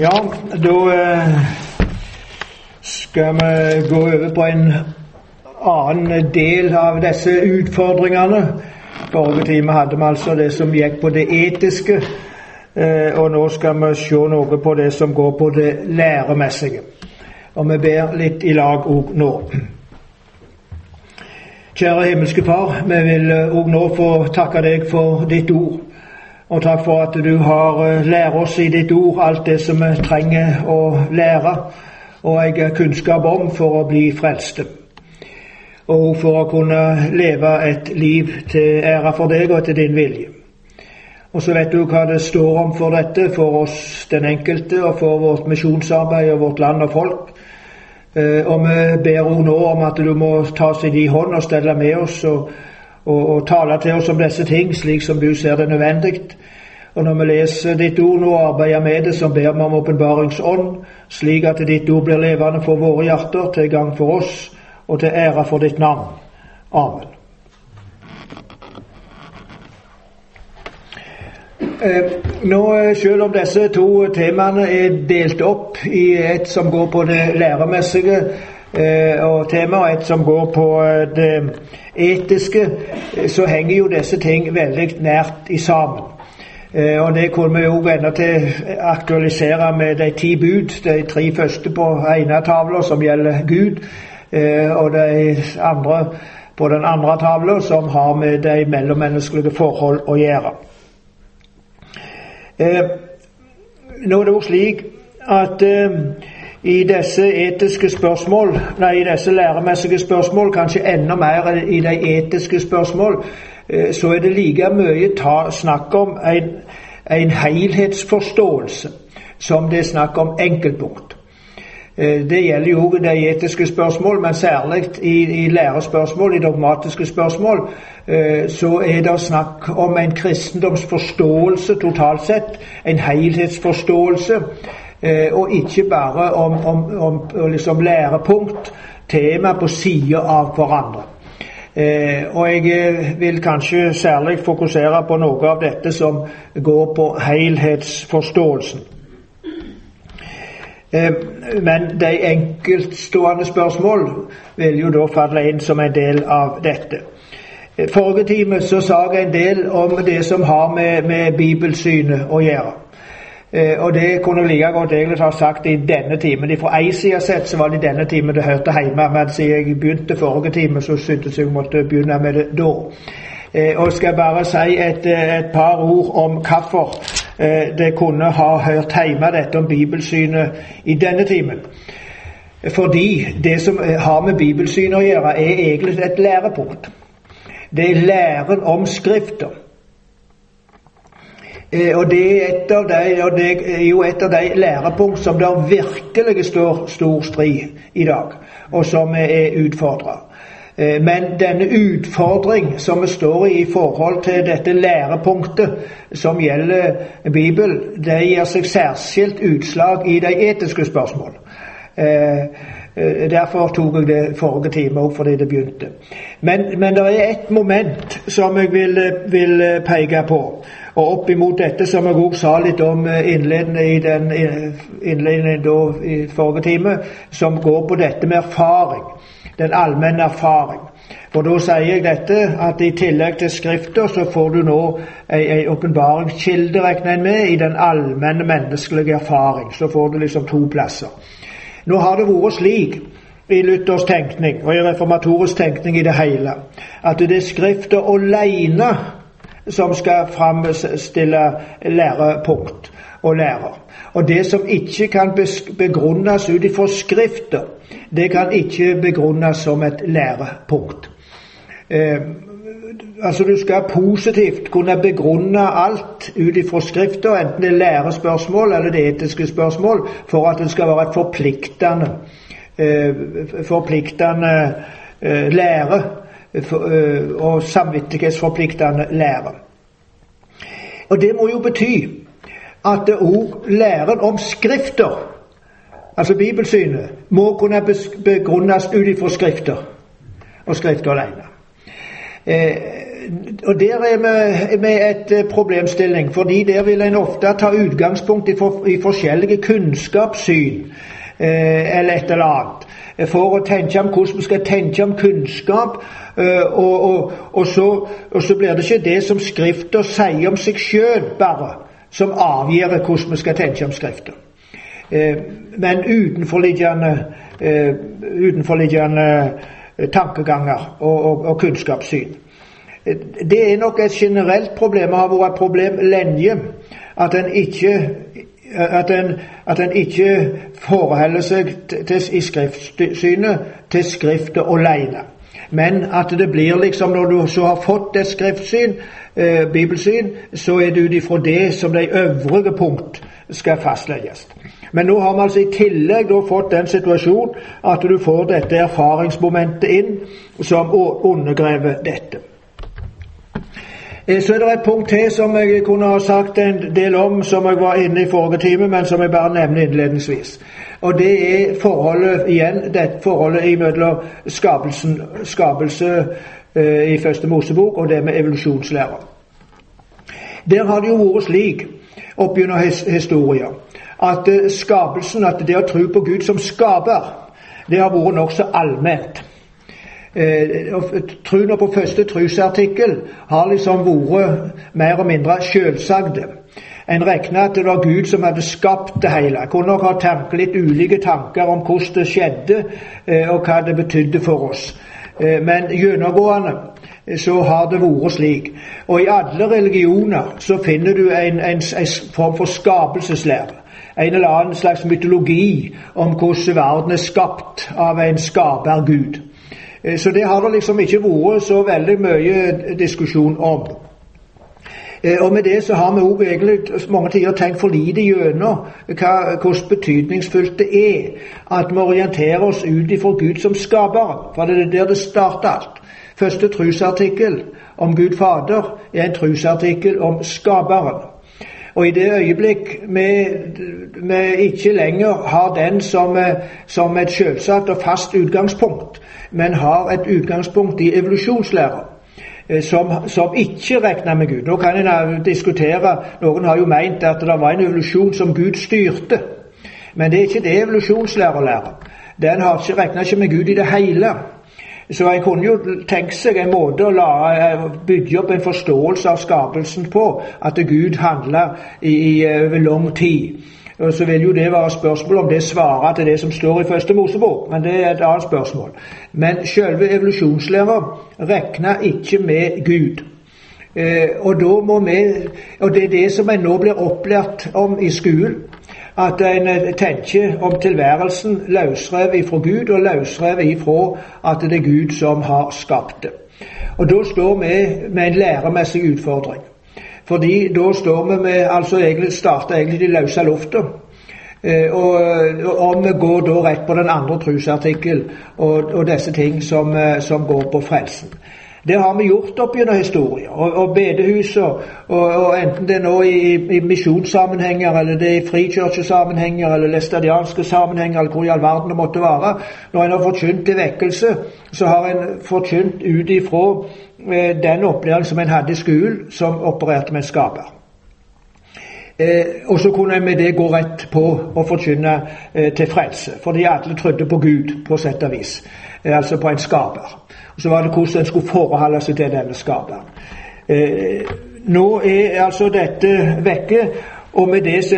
Ja, da eh, skal vi gå over på en annen del av disse utfordringene. Forrige time hadde vi altså det som gikk på det etiske, eh, og nå skal vi se noe på det som går på det læremessige. Og vi ber litt i lag òg nå. Kjære himmelske Far, vi vil òg nå få takke deg for ditt ord. Og takk for at du har eh, lært oss i ditt ord alt det som vi trenger å lære og jeg kunnskap om for å bli frelste. Og for å kunne leve et liv til ære for deg og til din vilje. Og så vet du hva det står om for dette, for oss den enkelte, og for vårt misjonsarbeid og vårt land og folk. Eh, og vi ber òg nå om at du må ta oss i din hånd og stelle med oss og, og, og tale til oss om disse ting slik som du ser det nødvendig. Og når vi leser ditt ord nå og arbeider med det, så ber vi om åpenbaringsånd, slik at ditt ord blir levende for våre hjerter, til gang for oss og til ære for ditt navn. Amen. Eh, nå, eh, Selv om disse to temaene er delt opp i et som går på det læremessige eh, og tema, og et som går på det etiske, så henger jo disse ting veldig nært i sammen. Eh, og Det kunne vi jo ennå til aktualisere med de ti bud, de tre første på ene tavla som gjelder Gud, eh, og de andre på den andre tavla som har med de mellommenneskelige forhold å gjøre. Eh, nå er det jo slik at i disse etiske spørsmål, nei, i disse læremessige spørsmål, kanskje enda mer i de etiske spørsmål, Eh, så er det like mye ta, snakk om en, en helhetsforståelse som det er snakk om enkeltpunkt. Eh, det gjelder jo de etiske spørsmål, men særlig i, i lærespørsmål, i dogmatiske spørsmål, eh, så er det snakk om en kristendomsforståelse totalt sett, en helhetsforståelse, og ikke bare om, om, om liksom lærepunkt, tema på sida av hverandre. Eh, og jeg eh, vil kanskje særlig fokusere på noe av dette som går på helhetsforståelsen. Eh, men de enkeltstående spørsmål vil jo da falle inn som en del av dette. Forrige time så sa jeg en del om det som har med, med bibelsynet å gjøre. Eh, og det kunne like godt egentlig ha sagt i denne timen. Fra ei side sett så var det i denne timen det hørte hjemme, men siden jeg begynte forrige time, så syntes jeg jeg måtte begynne med det da. Eh, og skal bare si et, et par ord om hvorfor eh, det kunne ha hørt hjemme, dette om bibelsynet, i denne timen. Fordi det som har med bibelsynet å gjøre, er egentlig et lærepunkt. Det er læren om Skrifter. Eh, og det, er av de, og det er jo et av de lærepunkt som der virkelig står stor strid i dag, og som er utfordra. Eh, men denne utfordring som vi står i i forhold til dette lærepunktet som gjelder Bibelen, det gir seg særskilt utslag i de etiske spørsmål. Eh, derfor tok jeg det forrige time òg, fordi det begynte. Men, men det er ett moment som jeg vil, vil peke på. Og opp imot dette, som jeg òg sa litt om eh, innledende i den innledningen i forrige time, som går på dette med erfaring. Den allmenne erfaring. For da sier jeg dette, at i tillegg til Skrifter, så får du nå ei åpenbaringskilde, regner en med, i den allmenne menneskelige erfaring. Så får du liksom to plasser. Nå har det vært slik i Luthers tenkning og i reformatorisk tenkning i det hele at det er Skrifter aleine som skal framstille lærepunkt og lærer. Og det som ikke kan begrunnes ut ifra Skrifter, det kan ikke begrunnes som et lærepunkt. Eh, altså Du skal positivt kunne begrunne alt ut ifra Skrifter, enten det er lærespørsmål eller det etiske spørsmål, for at det skal være et forpliktende, eh, forpliktende eh, lære Øh, og samvittighetsforpliktende lære. Og det må jo bety at òg læren om Skrifter, altså bibelsynet, må kunne begrunnes ut ifra Skrifter og Skrifter alene. Eh, og Der er vi med et problemstilling, fordi der vil en ofte ta utgangspunkt i, for, i forskjellige kunnskapssyn eh, eller et eller annet for å tenke om hvordan vi skal tenke om kunnskap. Og, og, og, så, og, så, blir det ikke det som Skrifta sier om seg sjøl, bare, som avgjør hvordan vi skal tenke om Skrifta. Men utenforliggende, utenforliggende tankeganger og, og, kunnskapssyn. Det er nok et generelt problem, har vært et problem lenge, at en ikke, at en, at en ikke forholder seg til, i skriftsynet til Skriftet alene. Men at det blir liksom, når du så har fått et skriftsyn, eh, bibelsyn, så er det ut ifra det som de øvrige punkt skal fastlegges. Men nå har vi altså i tillegg fått den situasjonen at du får dette erfaringsmomentet inn som undergraver dette. Eh, så er det et punkt til som jeg kunne ha sagt en del om, som jeg var inne i forrige time, men som jeg bare nevner innledningsvis. Og det er forholdet igjen, det forholdet mellom skapelse eh, i Første Mosebok og det med evolusjonslære. Der har det jo vært slik opp gjennom historien at eh, skapelsen, at det å tro på Gud som skaper, det har vært nokså allment. Eh, Troen på første trosartikkel har liksom vært mer og mindre selvsagte. En regna at det var Gud som hadde skapt det hele. Kunne nok ha tanke, litt ulike tanker om hvordan det skjedde, eh, og hva det betydde for oss. Eh, men gjennomgående så har det vært slik. Og i alle religioner så finner du en, en, en form for skapelseslære en eller annen slags mytologi om hvordan verden er skapt av en skapergud. Gud. Så det har det liksom ikke vært så veldig mye diskusjon om. Eh, og med det så har vi òg egentlig mange tider tenkt for lite gjennom hvordan betydningsfullt det er at vi orienterer oss ut ifra Gud som skaper. For det er der det starter alt. Første trusartikkel om Gud Fader er en trusartikkel om Skaperen. Og i det øyeblikk vi, ikke lenger har den som, som et selvsagt og fast utgangspunkt, men har et utgangspunkt i evolusjonslæra, eh, som, som, ikke regner med Gud. Nå kan en diskutere Noen har jo meint at det var en evolusjon som Gud styrte. Men det er ikke det evolusjonslærer lærer. Den har ikke regna ikke med Gud i det hele. Så jeg kunne jo tenke seg en måte å eh, bygge opp en forståelse av skapelsen på, at Gud handler i, i over lang tid. Og Så vil jo det være spørsmål om det svarer til det som står i første Mosebok, men det er et annet spørsmål. Men selve evolusjonslæra regner ikke med Gud. Eh, og, da må vi, og det er det som en nå blir opplært om i skolen at en eh, tenker om tilværelsen løsrevet ifra Gud, og løsrevet ifra at det er Gud som har skapt det. Og Da står vi med en læremessig utfordring. Fordi da står vi med altså egentlig starter egentlig de løse lufta. Eh, og, om vi går da rett på den andre trosartikkel og, og, disse ting som, eh, som går på frelsen. Det har vi gjort opp gjennom historien. Og, og bedehus, og, og, enten det er nå i, i misjonssammenhenger, eller det er i frikirkesammenhenger, eller læstadianske sammenhenger, eller hvor i all verden det måtte være Når en har forkynt til vekkelse, så har en forkynt ut ifra eh, den opplæringen som en hadde i skolen, som opererte med en skaper. Eh, og så kunne en med det gå rett på å forkynne eh, til frelse, fordi alle trodde på Gud, på sett og vis. Eh, altså på en skaper. Så var det hvordan en skulle forholde seg til denne skaperen. Eh, nå er altså dette vekke, og med det så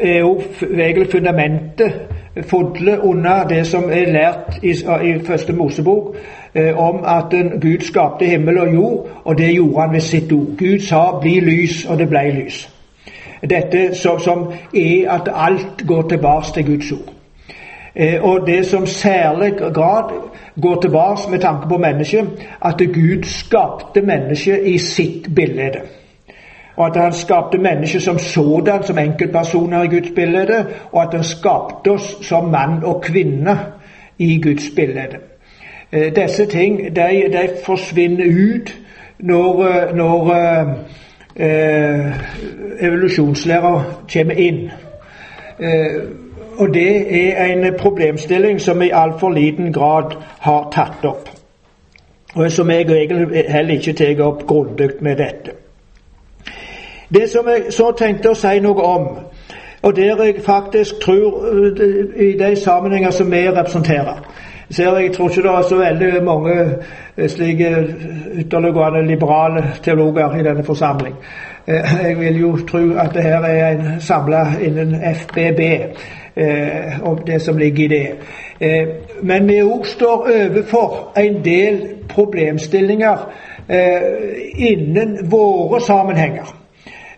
er jo egentlig fundamentet fodlet under det som er lært i, i første Mosebok eh, om at Gud skapte himmel og jord, og det gjorde han ved sitt ord. Gud sa 'bli lys', og det ble lys. Dette som, som er at alt går tilbake til Guds ord. Eh, og det som særlig grad går tilbake med tanke på mennesket, at Gud skapte mennesket i sitt bilde. Og at han skapte mennesket som sådan, som enkeltpersoner i Guds bilde, og at han skapte oss som mann og kvinne i Guds bilde. Eh, disse ting de, de forsvinner ut når, eh, når eh, evolusjonslærer kommer inn. Eh, og det er en problemstilling som vi i altfor liten grad har tatt opp. og som jeg egentlig heller ikke tar opp grundig med dette. Det som jeg så tenkte å si noe om, og der jeg faktisk tror i de sammenhenger som vi representerer ser Jeg tror ikke det er så veldig mange slike ytterliggående liberale teologer i denne forsamling. Jeg vil jo tro at det her er en samla innen FBB, om det som ligger i det. Eh, men vi òg står overfor en del problemstillinger eh, innen våre sammenhenger.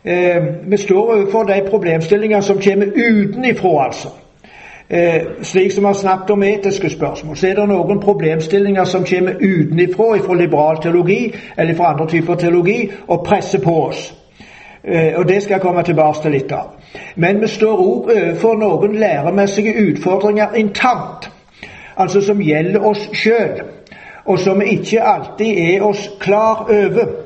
Eh, vi står overfor de problemstillinger som kommer utenifra, altså. Slik som vi har snakket om etiske spørsmål, så er det noen problemstillinger som kommer utenifra, fra liberal teologi eller fra andre typer teologi, og presser på oss. Og Det skal jeg komme tilbake til litt av. Men vi står òg overfor noen læremessige utfordringer internt altså som gjelder oss sjøl, og som vi ikke alltid er oss klar over.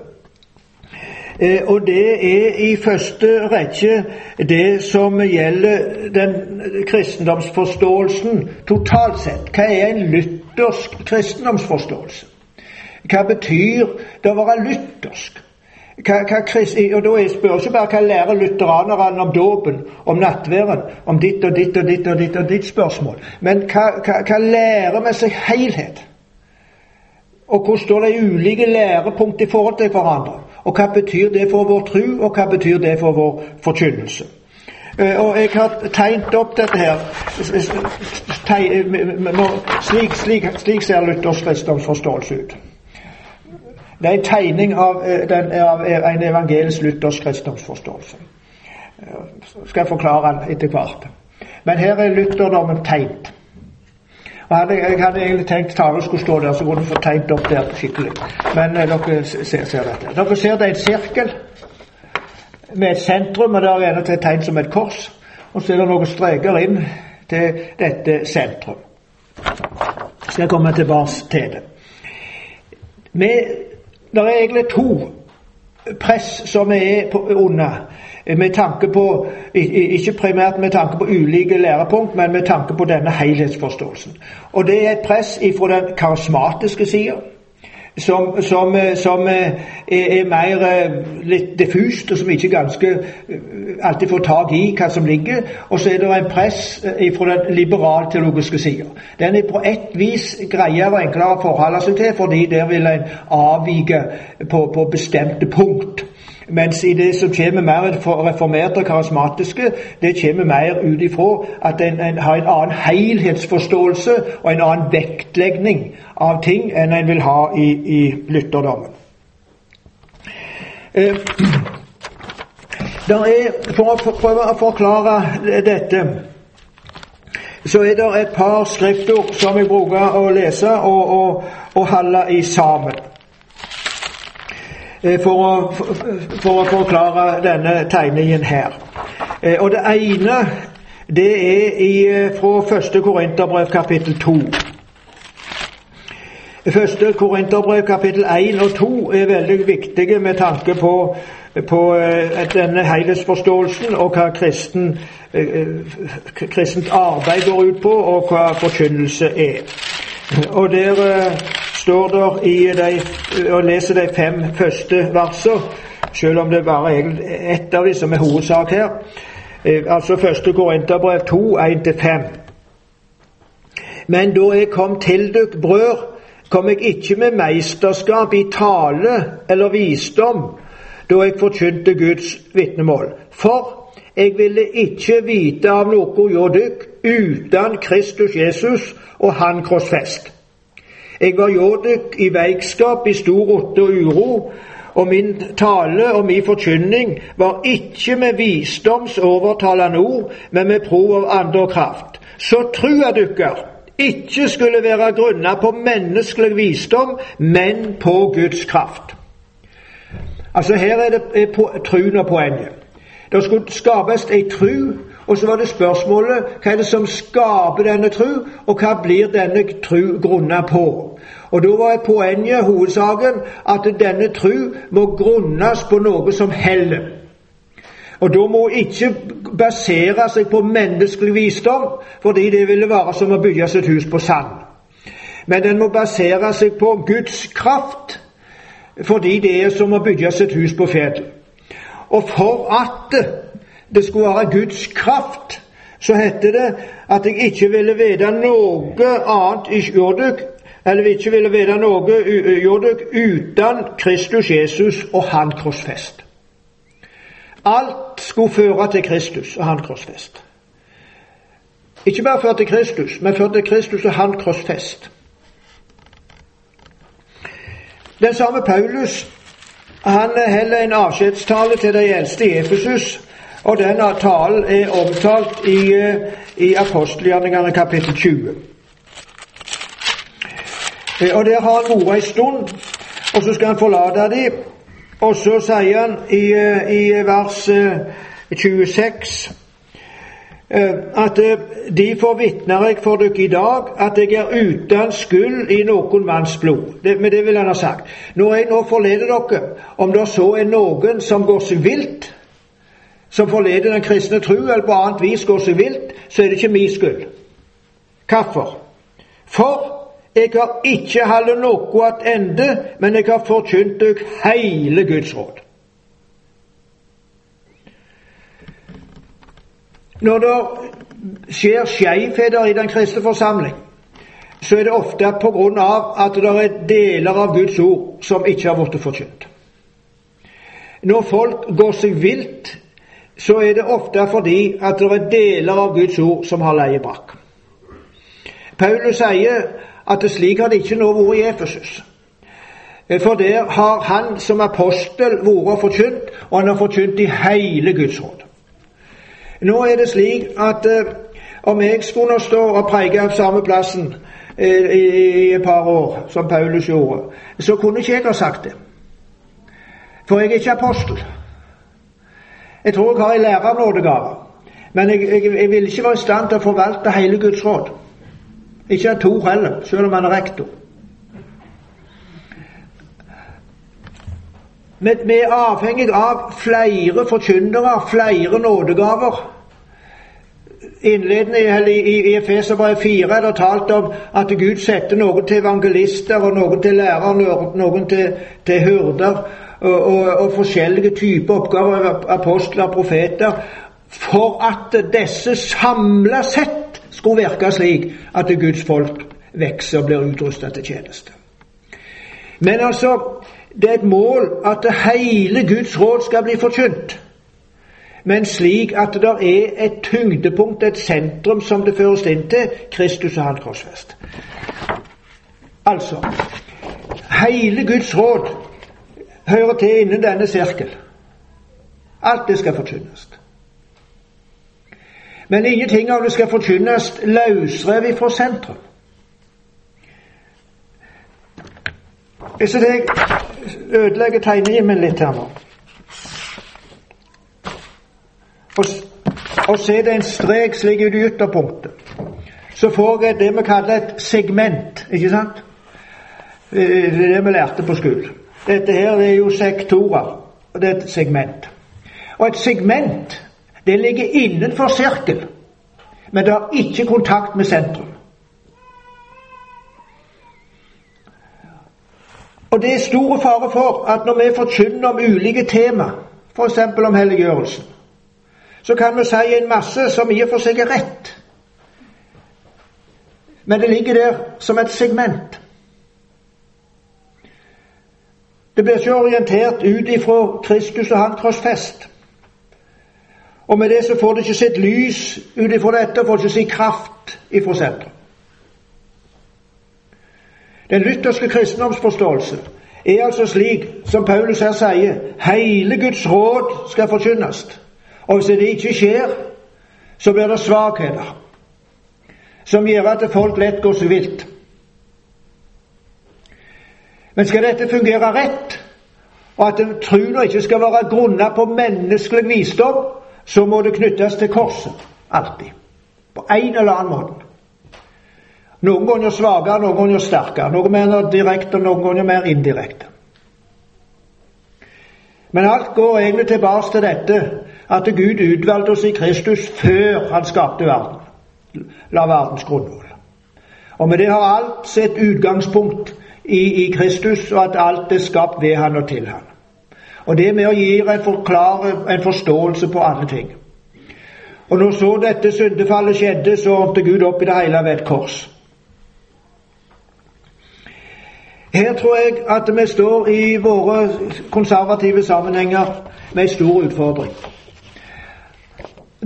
Eh, og det er i første rekke det som gjelder den kristendomsforståelsen totalt sett. Hva er en luthersk kristendomsforståelse? Hva betyr det å være luthersk? Hva, hva, og da spør ikke bare hva lærer lutheranerne om dåpen, om nattværen, om ditt og ditt og ditt og ditt og ditt spørsmål. Men hva, hva, hva lærer vi seg helhet? Og hvordan står de ulike lærepunkt i forhold til hverandre? Og hva betyr det for vår tro, og hva betyr det for vår forkynnelse? Eh, og jeg har tegnet opp dette her. Slik, slik, slik ser Luthers kristendomsforståelse ut. Det er en tegning av, eh, den, av en evangelisk luthersk kristendomsforståelse. Jeg forklare den etter hvert. Men her er lutherdommen tegnet. Hadde, jeg hadde egentlig tenkt tavlen skulle stå der, så kunne du få tegnet opp der skikkelig. Men eh, dere ser, ser, dette. Dere ser det er en sirkel med et sentrum, og der er det tegnet som et kors. Og så er det noen streker inn til dette sentrum. Skal jeg komme tilbake til det. Det er egentlig to press som er under, med tanke på, ikke primært med tanke på ulike lærepunkt, men med tanke på denne helhetsforståelsen. Og Det er et press fra den karismatiske sida som, som, som er, er, mer eh, litt diffust, og som ikke ganske eh, alltid får tak i hva som ligger. Og så er det en press eh, fra den liberalteologiske sida. Den er på ett vis greiere og enklere å forholde seg til, fordi der vil en avvike på, på bestemte punkt. Mens i det som kommer mer reformerte og karismatiske, det kommer mer ut ifra at en, en, har en annen helhetsforståelse og en annen vektlegging av ting enn en vil ha i, i lytterdommen. Eh, er, for å prøve å forklare dette så er det et par skriftord som jeg bruker å lese og, og, og holde i sammen. Eh, for å, for å forklare denne tegningen her. Eh, og Det ene det er i, eh, fra første Korinterbrev kapittel 2. Første Korinterbrev kapittel 1 og 2 er veldig viktige med tanke på, på denne helhetsforståelsen og hva kristen, kristent arbeid går ut på, og hva forkynnelse er. Og Der står der i de, og leser de fem første verser, selv om det bare er ett av dem som er hovedsak her. Eh, altså første Korinterbrev 2, 1-5. Men da jeg kom til dere, brød, kom jeg ikke med meisterskap i tale eller visdom da jeg forkynte Guds vitnemål. For jeg ville ikke vite av noe hjå dykk uten Kristus Jesus og Han krossfest. Jeg var jordik i veikskap, i stor rotte og uro, og min tale og min forkynning var ikke med visdoms overtalende ord, men med prov av ande og kraft. Så trua dukker ikke skulle være grunna på menneskelig visdom, men på Guds kraft. Altså Her er det er truen og poenget. Det skulle skapes ei tru og så var det spørsmålet hva er det som skaper denne tru, og hva blir denne tru grunna på? Og Da var poenget, hovedsaken, at denne tru må grunnes på noe som heller. Og Da må ikke basere seg på menneskelig visdom, fordi det ville være som å bygge sitt hus på sand. men den må basere seg på Guds kraft, fordi det er som å bygge sitt hus på fjell. Og for at det skulle være Guds kraft, så heter det at jeg ikke ville vite noe annet i Jorduk, eller vi ikke ville vite noe Jorduk uten Kristus Jesus og Han krossfest. Alt skulle føre til Kristus og Han krossfest. Ikke bare føre til Kristus, men føre til Kristus og Han krossfest. Den samme Paulus han holder en avskjedstale til de eldste i Efesus, og denne talen er omtalt i, eh, i apostelgjerningene kapittel 20. Eh, og Der har han vært en stund, og så skal han forlate dem. Og så sier han i, eh, i vers 26 Eh, at de vitner jeg for dere i dag at jeg er uten skyld i noen manns blod. Det, men det vil han ha sagt. Når jeg nå forleder dere, om det så er noen som går seg vilt, som forleder den kristne tru eller på annet vis går seg vilt, så er det ikke min skyld. Hvorfor? For jeg har ikke holdt noe ende, men jeg har forkynt dere hele Guds råd. Når det skjer skjevheter i den kristne forsamling, så er det ofte av at det er deler av Guds ord som ikke har blitt forkynt. Når folk går seg vilt, så er det ofte fordi at det er deler av Guds ord som har leie brakk. Paulus sier at det slik har det ikke nå vært i Efesus. For der har han som apostel vært forkynt, og han har forkynt i hele Guds råd. Nå er det slik at eh, om jeg skulle stå og preike av samme plassen eh, i, i, et par år, som Paulus gjorde, så kunne ikke jeg ha sagt det. For jeg er ikke apostel. Jeg tror jeg har en lærernådegave. Men jeg, jeg, jeg, vil ikke være i stand til å forvalte hele Guds råd. Ikke en Tor heller, selv om han er rektor. Men vi er avhengig av flere forkynnere, flere nådegaver. Innledende i, i, i Efeserbrevet 4 er det talt om at Gud setter noen til evangelister, og noen til lærere, noen til, til hyrder, og, og, og, forskjellige typer oppgaver, apostler, profeter, for at disse samla sett skulle virke slik at Guds folk vokser og blir utrustet til tjeneste. Men altså, det er et mål at hele Guds råd skal bli forkynt, men slik at det er et tyngdepunkt, et sentrum, som det føres inn til Kristus og hans korsfest. Altså Hele Guds råd hører til innen denne sirkel. Alt det skal forkynnes. Men ingenting av det skal forkynnes løsrevet fra sentrum. Så jeg ødelegger tegningen min litt her nå. Og, og se det en strek slik ut i ytterpunktet. Så får jeg det vi kaller et segment, ikke sant? Det er det vi lærte på skolen. Dette her er jo sektorer, og det er et segment. Og et segment, det ligger innenfor sirkel, men det har ikke kontakt med sentrum. Og det er store fare for at når vi forkynner om ulike tema, f.eks. om helliggjørelsen, så kan vi si en masse som i og for seg er rett. Men det ligger der som et segment. Det blir ikke orientert ut ifra Kristus og hans korsfest. Og med det så får det ikke sitt lys ut ifra dette, får det ikke sin kraft ifra sentrum. Den lytterske kristendomsforståelse er altså slik som Paulus her sier hele Guds råd skal forkynnes. Og hvis det ikke skjer, så blir det svakheter som gjør at folk lett går seg vilt. Men skal dette fungere rett, og at troen ikke skal være grunnet på menneskelig visdom, så må det knyttes til korset. Alltid. På en eller annen måte. Noen ganger svakere, noen ganger sterkere. Noen mer direkte, noen ganger mer indirekte. Men alt går egentlig tilbake til dette at Gud utvalgte oss i Kristus før han skapte verden. La verdens grunnvoll. Og med det har alt sitt utgangspunkt i, i Kristus, og at alt er skapt ved Han og til Han. Og det med å gi en, forklare, en forståelse på alle ting. Og når så dette syndefallet skjedde, så ordnet Gud opp i det hele ved et kors. Her tror jeg at vi står i våre konservative sammenhenger med en stor utfordring.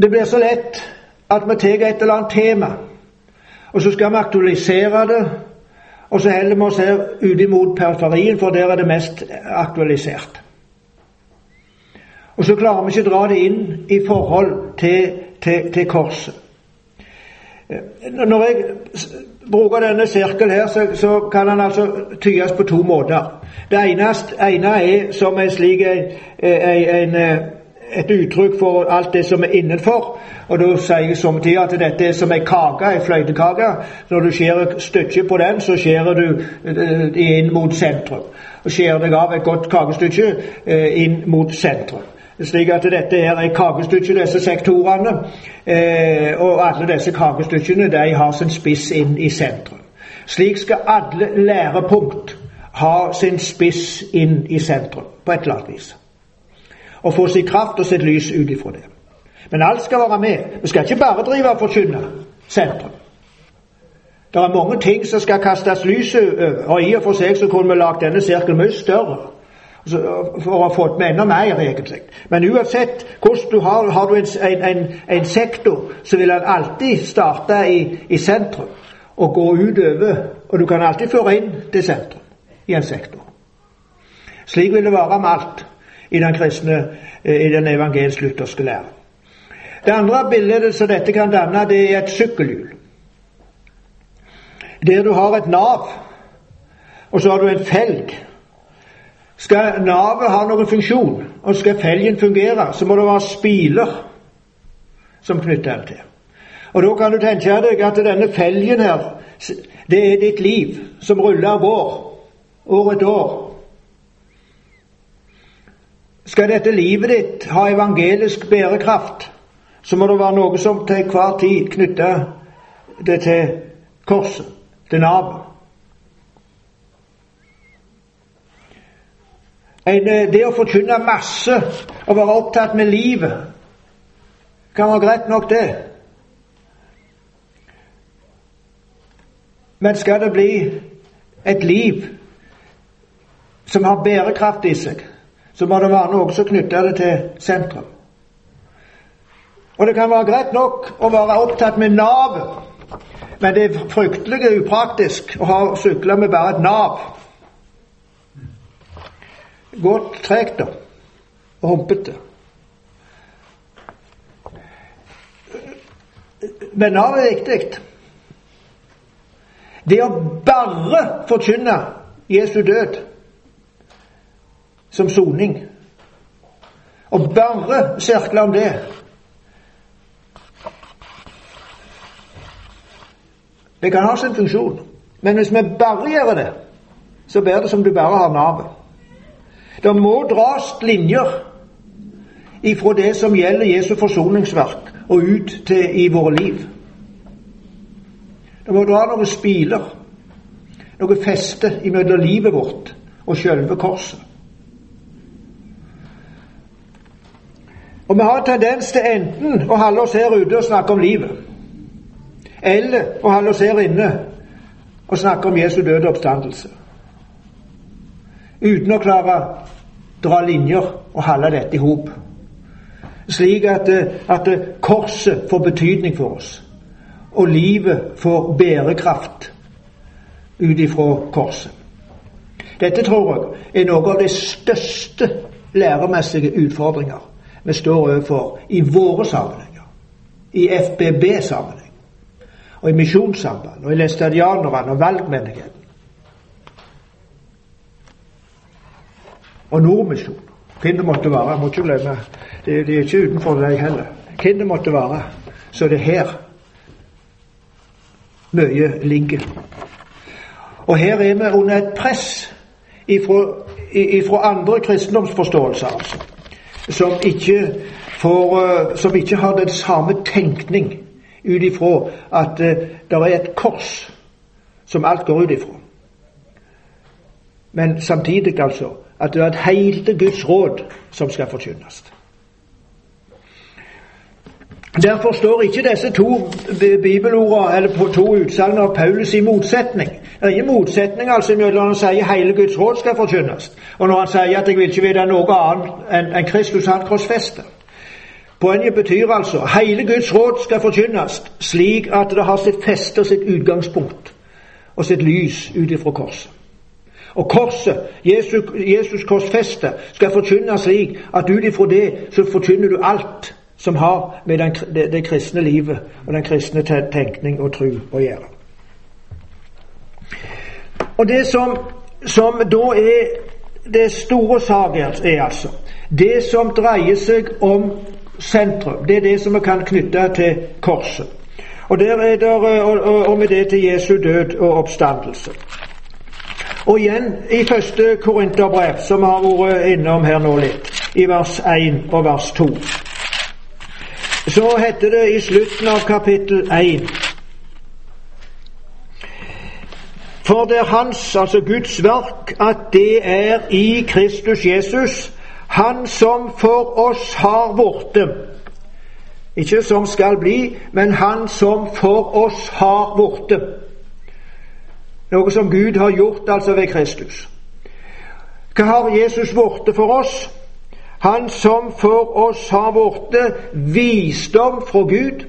Det blir så lett at vi tar et eller annet tema, og så skal vi aktualisere det, og så heller vi oss her ut imot periferien, for der er det mest aktualisert. Og så klarer vi ikke å dra det inn i forhold til, til, til korset. Når jeg bruker denne sirkel her, så, så, kan den altså tyes på to måter. Det eneste, ene er som en slik en, en, et uttrykk for alt det som er innenfor. Og da sier jeg samtidig at dette er som ei kake, ei fløytekake. Når du skjærer stykket på den, så skjærer du eh, inn mot sentrum. Og skjærer deg av et godt kakestykke eh, inn mot sentrum. Slik at dette er et kakestykke, disse sektorene. Eh, og alle disse kakestykkene de har sin spiss inn i sentrum. Slik skal alle lærepunkt ha sin spiss inn i sentrum, på et eller annet vis. Og få sin kraft og sitt lys ut ifra det. Men alt skal være med. Vi skal ikke bare drive og forkynne sentrum. Det er mange ting som skal kastes lys over, og i og for seg så kunne vi lagd denne sirkelen mye større for å ha fått med enda mer, egentlig. Men uansett hvordan du har, har du en, en, en, sektor, så vil den alltid starte i, i, sentrum og gå utover. Og du kan alltid føre inn til sentrum i en sektor. Slik vil det være med alt i den kristne, i den evangelisk-lutherske lære. Det andre bildet som dette kan danne, det er et sykkelhjul. Der du har et nav, og så har du en felg skal navet ha noen funksjon, og skal felgen fungere, så må det være spiler som knytter den til. Og Da kan du tenke deg at denne felgen her, det er ditt liv som ruller av år, år etter år. Skal dette livet ditt ha evangelisk bærekraft, så må det være noe som til hver tid knytter det til korset, til navet. Eh, det å forkynne masse og være opptatt med livet kan være greit nok, det. Men skal det bli et liv som har bærekraft i seg, så må det være noe som knytter det til sentrum. Og det kan være greit nok å være opptatt med navet, men det er fryktelig upraktisk å ha sykle med bare et nav gått tregt da, og humpete. Men nav er viktig. Det å bare forkynne Jesu død som soning, og bare sirkle om det Det kan ha sin funksjon, men hvis vi bare gjør det, så blir det som du bare har navet. Det må dras linjer ifra det som gjelder Jesu forsoningsverk, og ut til i våre liv. Det må dra noen spiler, noe feste imellom livet vårt og sjølve korset. Og vi har tendens til enten å holde oss her ute og snakke om livet, eller å holde oss her inne og snakke om Jesu døde oppstandelse. Uten å klare å dra linjer og holde dette i hop. Slik at, at, korset får betydning for oss, og livet får bærekraft ut ifra korset. Dette tror jeg er noe av de største læremessige utfordringer vi står overfor i våre sammenhenger. I FBB-sammenheng, og i misjonssamband, og i læstadianerne og valgmenigheten. og Nordmisjon. Hvem det måtte være. Jeg må ikke glemme. Det, er ikke utenfor deg heller. Hvem det måtte være. Så det er her mye ligger. Og her er vi under et press ifra, andre kristendomsforståelser, altså, som ikke, får, eh, som ikke har den samme tenkning ut ifra at uh, det er et kors som alt går ut ifra. Men samtidig, altså, at det er et helt Guds råd som skal forkynnes. Derfor står ikke disse to bibelordene eller to utsagn av Paulus i motsetning. Det er ingen motsetning altså mellom han sier hele Guds råd skal forkynnes, og når han sier at 'jeg vil ikke vite noe annet enn en Kristus han korsfester'. Poenget betyr altså hele Guds råd skal forkynnes slik at det har sitt feste og sitt utgangspunkt og sitt lys ut ifra korset. Og korset, Jesus, Jesus korsfeste, skal forkynnes slik at ut ifra det så forkynner du alt som har med den, det, det, kristne livet og den kristne tenkning og tro å gjøre. Og det som, som da er det store saken, er altså det som dreier seg om sentrum. Det er det som vi kan knytte til korset. Og, der er der, og, og med det til Jesu død og oppstandelse. Og igjen i første Korinterbrev, som vi har vært innom her nå litt, i vers 1 og vers 2 så heter det i slutten av kapittel 1 For det er Hans, altså Guds verk, at det er i Kristus Jesus, Han som for oss har vorte. Ikke som skal bli, men Han som for oss har vorte. Noe som Gud har gjort altså ved Kristus. Hva har Jesus vorte for oss? Han som for oss har vorte visdom fra Gud,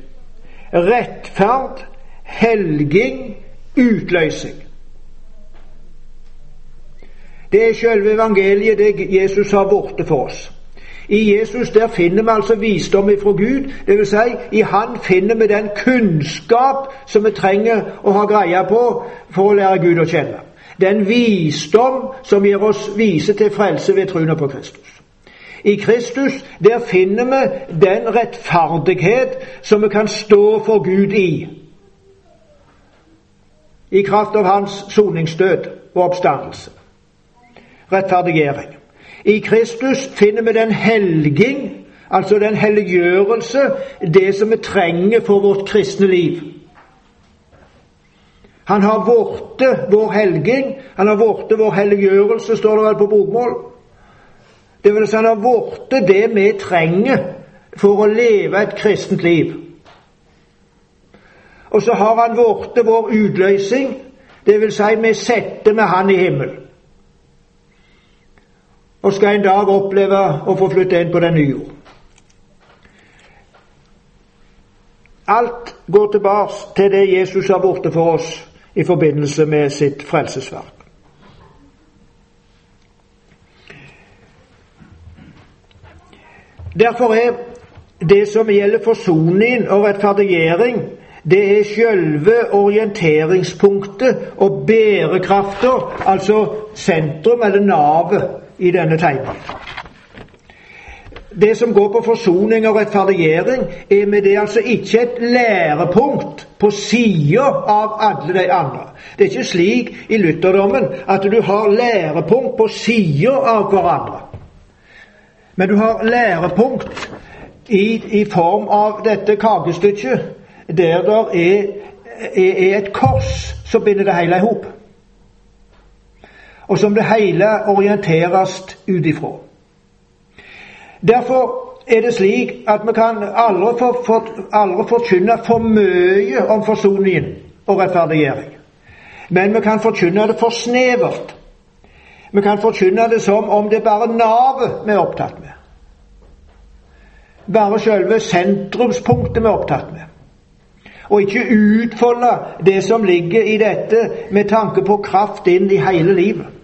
rettferd, helging, utløsing. Det er selve evangeliet, det Jesus har borte for oss. I Jesus der finner vi altså visdom ifra Gud. det vil Si, I Han finner vi den kunnskap som vi trenger å ha greie på for å lære Gud å kjenne. Den visdom som gir oss vise til frelse ved troen på Kristus. I Kristus der finner vi den rettferdighet som vi kan stå for Gud i. I kraft av hans soningsdød og oppstandelse. Rettferdiggjøring. I Kristus finner vi den helging, altså den helliggjørelse, det som vi trenger for vårt kristne liv. Han har blitt vår helging, han har blitt vår helliggjørelse, står det vel på bokmål. Det vil si han har blitt det vi trenger for å leve et kristent liv. Og så har han blitt vår utløsning, det vil si vi setter med Han i himmelen. Og skal en dag oppleve å få flytte inn på den nye jord. Alt går tilbake til det Jesus har borte for oss i forbindelse med sitt frelsesverk. Derfor er det som gjelder forsoning og rettferdiggjøring, det er selve orienteringspunktet og bærekrafta, altså sentrum eller navet i denne tegningen. Det som går på forsoning og rettferdiggjering, er med det altså ikke et lærepunkt på sida av alle de andre. Det er ikke slik i lutherdommen at du har lærepunkt på sida av hverandre. Men du har lærepunkt i, i form av dette kakestykket, der det er, er, er, et kors som binder det hele i hop. Og som det hele orienteres ut ifra. Derfor er det slik at vi kan aldri, for, for, aldri forkynne for mye om forsoningen og rettferdiggjøring. Men vi kan forkynne det for snevert. Vi kan forkynne det som om det bare navet vi er opptatt med. Bare selve sentrumspunktet vi er opptatt med. Og ikke utfolde det som ligger i dette med tanke på kraft inn i hele livet.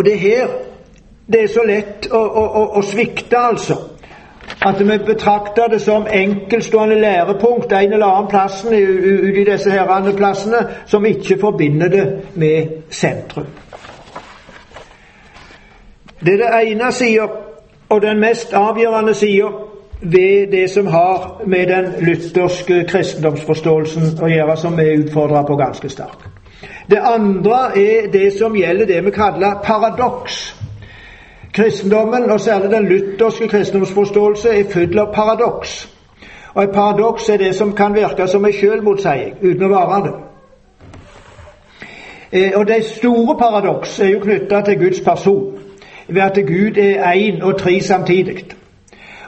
Og det er her det er så lett å, å, å, å svikte, altså. At vi betrakter det som enkeltstående lærepunkt en eller annen plassen ut i disse herrene plassene som ikke forbinder det med sentrum. Det er det ene sida, og den mest avgjørende sida ved det som har med den lutherske kristendomsforståelsen å gjøre, som vi utfordrer på ganske sterkt. Det andre er det som gjelder det vi kaller paradoks. Kristendommen, og særlig den lutherske kristendomsforståelse, er full av paradoks. Og et paradoks er det som kan virke som en selvmotseiing, uten å være det. Eh, og De store paradoks er jo knytta til Guds person, ved at Gud er én og tre samtidig.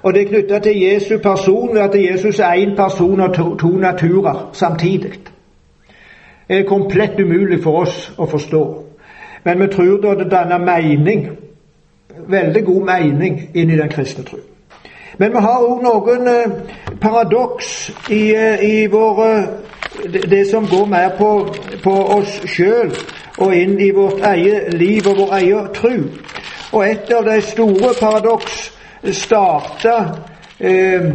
Og det er knytta til Jesu person ved at Jesus er én person og to naturer samtidig. Er komplett umulig for oss å forstå. Men vi tror da det danner mening, veldig god mening, inn i den kristne tro. Men vi har òg noen eh, paradoks i, eh, i vår, det, det som går mer på, på oss sjøl og inn i vårt eget liv og vår egen tro. Og et av de store paradoks starta eh,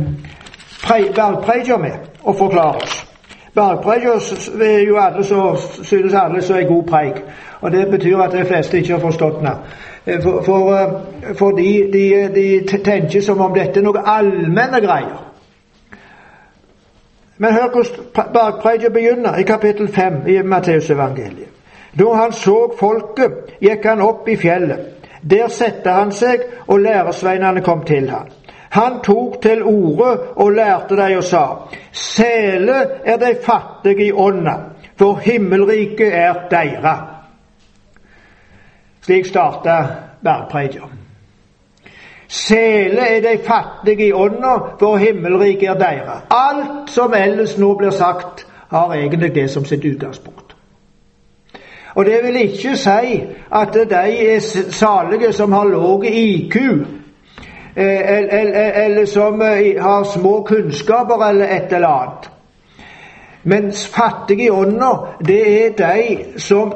bergpreika med å forklare oss. Bergpreika er jo alle så, synes alle som er god preik. Og Det betyr at de fleste ikke har forstått den. For, for, for, de, fordi de, de, tenker som om dette er noe allmenne greier. Men hør hvordan bergpreiket begynner, i kapittel 5 i Matteusevangeliet. Da han så folket, gikk han opp i fjellet. Der satte han seg, og læresveinene kom til ham. Han tok til orde og lærte dem og sa:" Sele er de fattige i ånda, for himmelriket er deira. Slik starta bergpreika. Sele er de fattige i ånda, for himmelriket er deira. Alt som ellers nå blir sagt, har egentlig det som sitt utgangspunkt. Og det vil ikke si at de er salige som har lav IQ, eller, eller, eller som eh, har små kunnskaper eller et eller annet. Mens fattige i ånda, det er de som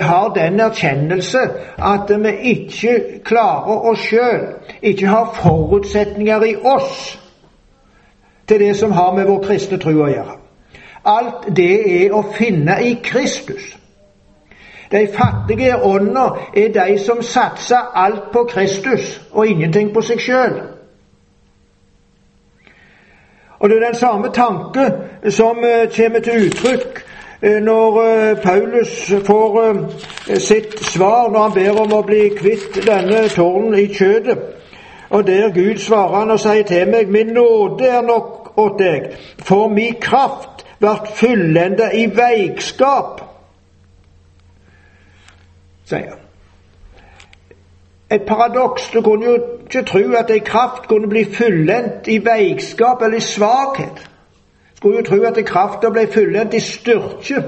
har den erkjennelse at vi ikke klarer oss sjøl, ikke har forutsetninger i oss til det som har med vår kristne tro å gjøre. Alt det er å finne i Kristus. De fattige ånda er de som satser alt på Kristus og ingenting på seg sjøl. Og det er den samme tanke som eh, kommer til uttrykk eh, når eh, Paulus får sitt svar når han ber om å bli kvitt denne tårnen i kjødet. Og der Gud svarer han og sier til meg, min nåde er nok åt deg, for mi kraft vart fullenda i veikskap, sier han et paradoks. Du kunne jo ikke tro at ei kraft kunne bli fullendt i veikskap eller i svakhet. Skulle jo tro at krafta ble fullendt i styrke.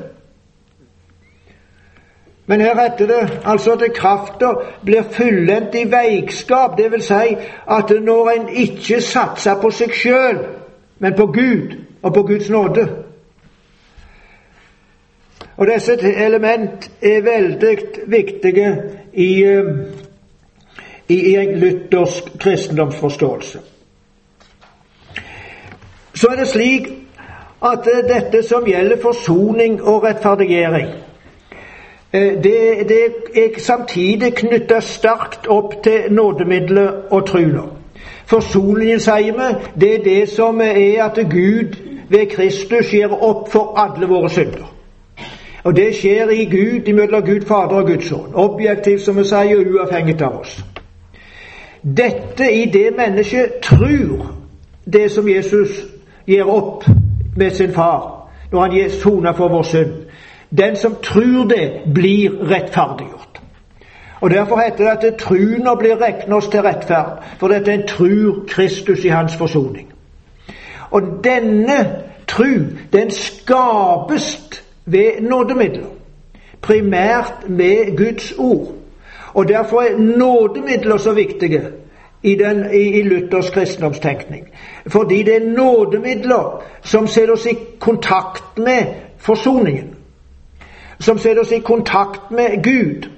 Men her heter det altså at krafta blir fullendt i veikskap. Det vil si at når en ikke satser på seg sjøl, men på Gud og på Guds nåde. Og disse element er veldig viktige i eh, i en luthersk kristendomsforståelse. Så er det slik at dette som gjelder forsoning og rettferdiggjøring, eh, det, det er samtidig knytta sterkt opp til nådemidler og truna. Forsoningen, sier vi, det er det som er at Gud ved Kristus gir opp for alle våre synder. Og det skjer i Gud, imellom Gud Fader og Guds Sønn. Objektivt, som vi sier, uavhengig av oss. Dette i det mennesket tror det som Jesus gir opp med sin far når han gir sona for vår synd. Den som tror det, blir rettferdiggjort. Og Derfor heter det at truna blir regnet oss til rettferd, for dette er en trur Kristus i hans forsoning. Og denne tru, den skapes ved nådemidler, primært med Guds ord. Og Derfor er nådemidler så viktige i, den, i, i Luthers kristendomstenkning. Fordi det er nådemidler som setter oss i kontakt med forsoningen. Som setter oss i kontakt med Gud.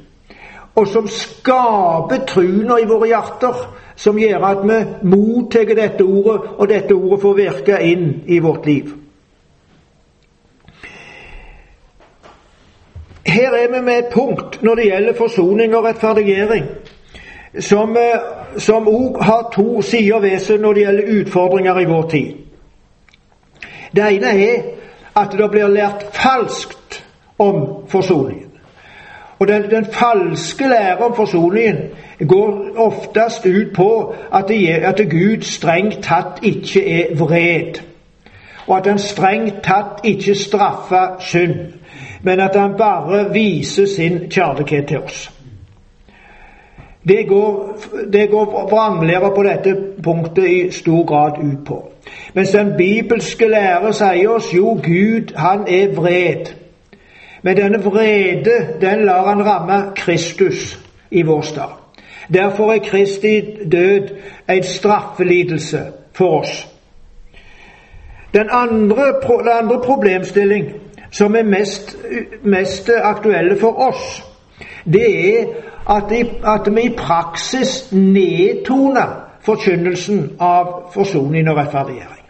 Og som skaper truna i våre hjerter. Som gjør at vi mottar dette ordet, og dette ordet får virke inn i vårt liv. Her er vi med et punkt når det gjelder forsoning og rettferdiggjøring, som òg har to sider ved seg når det gjelder utfordringer i vår tid. Det ene er at det blir lært falskt om forsoningen. Og den, den falske lære om forsoningen går oftest ut på at, det, at Gud strengt tatt ikke er vred, og at han strengt tatt ikke straffer synd, men at han bare viser sin kjærlighet til oss. Det går, det går på dette punktet i stor grad ut på. Mens den bibelske lære sier oss jo Gud, han er vred. Men denne vrede, den lar han ramme Kristus i vår stad. Derfor er Kristi død en straffelidelse for oss. Den andre, den andre problemstilling som er mest, mest aktuelle for oss, det er at, i, at vi i praksis nedtoner forkynnelsen av forsoning og rettferdiggjøring.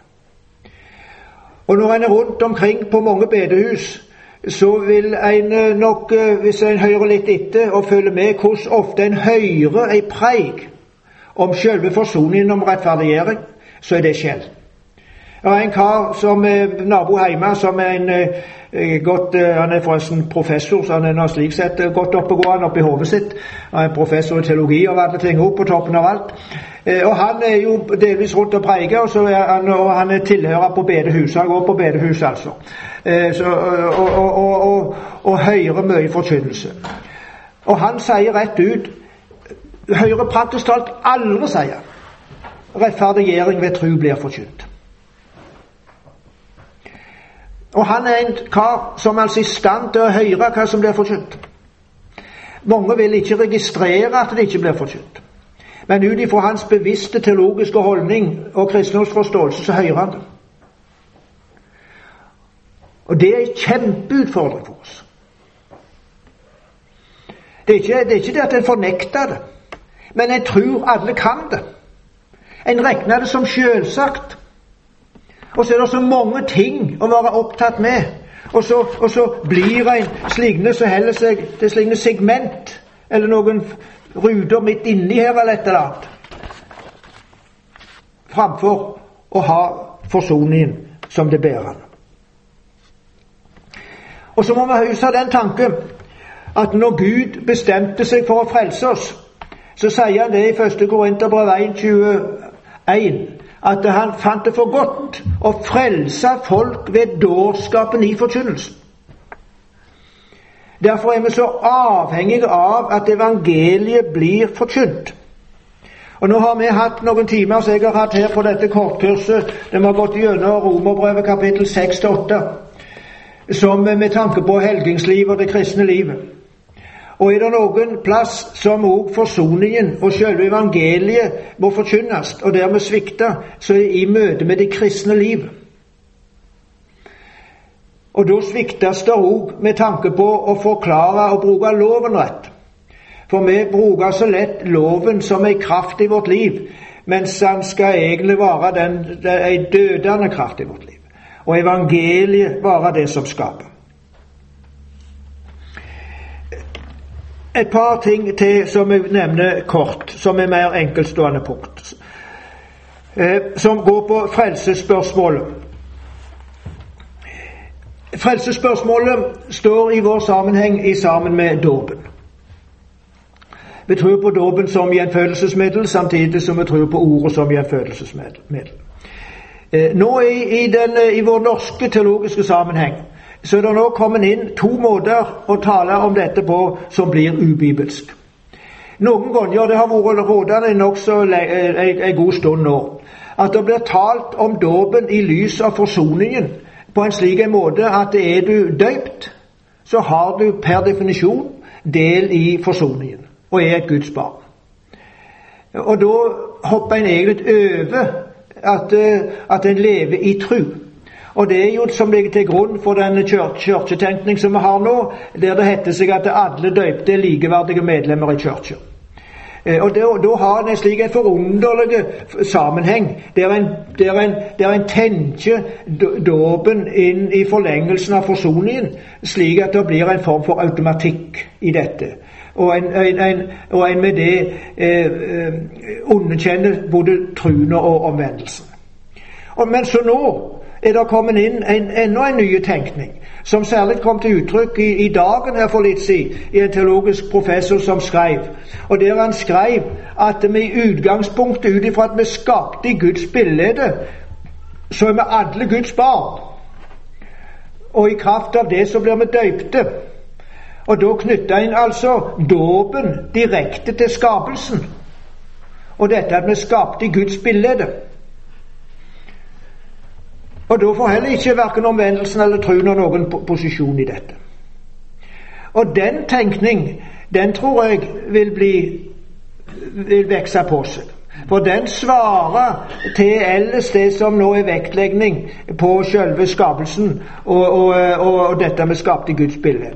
Og når en er rundt omkring på mange bedehus, så vil en nok, hvis en hører litt etter og følger med, hvordan ofte en hører ei preik om selve forsoningen om rettferdiggjøring, så er det sjelden. Det er en kar som er nabo hjemme, som er en eh, godt, eh, Han er forresten professor, så han er nå slik sett eh, godt oppegående oppi hodet sitt. Han er professor i teologi og alle ting opp på toppen av alt. Og Han er jo delvis rundt og preiker, og, han, og han er tilhører på bedehuset. Han går på bedehus, altså. Så, og, og, og, og hører mye forkynnelse. Og han sier rett ut Høyre praktisk talt aldri sier rettferdiggjøring ved tru blir forkynt. Og han er en kar som altså er i stand til å høre hva som blir forkynt. Mange vil ikke registrere at det ikke blir forkynt. Men ut ifra hans bevisste teologiske holdning og kristendomsforståelse så hører han det. Og det er en kjempeutfordring for oss. Det er, ikke, det er ikke det at en fornekter det, men en tror alle kan det. En regner det som selvsagt. Og så er det så mange ting å være opptatt med. Og så, og så blir en sligne som heller seg til sligne segment, eller noen ruter midt inni her, eller et eller annet. Framfor å ha forsoningen som det bærende. Og så må vi huske den tanken at når Gud bestemte seg for å frelse oss, så sier han det i 1. Korinterbrev 1.21 at han fant det for godt å frelse folk ved dårskapen i forkynnelsen. Derfor er vi så avhengige av at evangeliet blir forkynt. Og Nå har vi hatt noen timer som jeg har hatt her på dette kortkurset. De har gått gjennom Romerbrevet kapittel 6-8, som med tanke på helgingslivet og det kristne livet. Og er det noen plass som òg forsoningen og selve evangeliet må forkynnes, og dermed svikte, så er i møte med det kristne liv. Og da sviktes det òg med tanke på å forklare og bruke loven rett. For vi bruker så lett loven som ei kraft i vårt liv, mens den skal egentlig være en dødende kraft i vårt liv. Og evangeliet være det som skaper. Et par ting til som jeg nevner kort, som er mer enkeltstående punkt. Eh, som går på frelsesspørsmålet. Frelsesspørsmålet står i vår sammenheng i sammen med dåpen. Vi tror på dåpen som gjenfødelsesmiddel, samtidig som vi tror på ordet som gjenfødelsesmiddel. Eh, nå i, i, den, i vår norske teologiske sammenheng så er det nå kommet inn to måter å tale om dette på som blir ubibelsk. Noen ganger, det har vært rådende nokså en god stund nå, at det blir talt om dåpen i lys av forsoningen på en slik en måte at er du døypt, så har du per definisjon del i forsoningen og er et Guds barn. Og da hopper en egentlig over at, eh, at en lever i tru. Og det er jo som ligger til grunn for den kirketenkning som vi har nå, der det heter seg at alle døypte er likeverdige medlemmer i kirka. Eh, og Da har en slik en forunderlig sammenheng, der en, der en, der en tenker dåpen inn i forlengelsen av forsoningen, slik at det blir en form for automatikk i dette. Og en, en, og en med det eh, eh underkjenner både truen og omvendelsen. Og, men så nå er det kommet inn en, enda en ny tenkning, som særlig kom til uttrykk i, i dagen her for litt siden, i en teologisk professor som skrev. Og der han skrev at vi i utgangspunktet, ut ifra at vi skapte i Guds bilde, så er vi alle Guds barn. Og i kraft av det så blir vi døypte. Og da knytta en altså dåpen direkte til skapelsen. Og dette at vi skapte i Guds bilde. Og da får heller ikke verken omvendelsen eller troen noen posisjon i dette. Og den tenkning, den tror jeg vil bli vil vokse på seg. For den svarer til ellers det som nå er vektlegning på selve skapelsen og, og, og, og dette med skapte Guds bilde.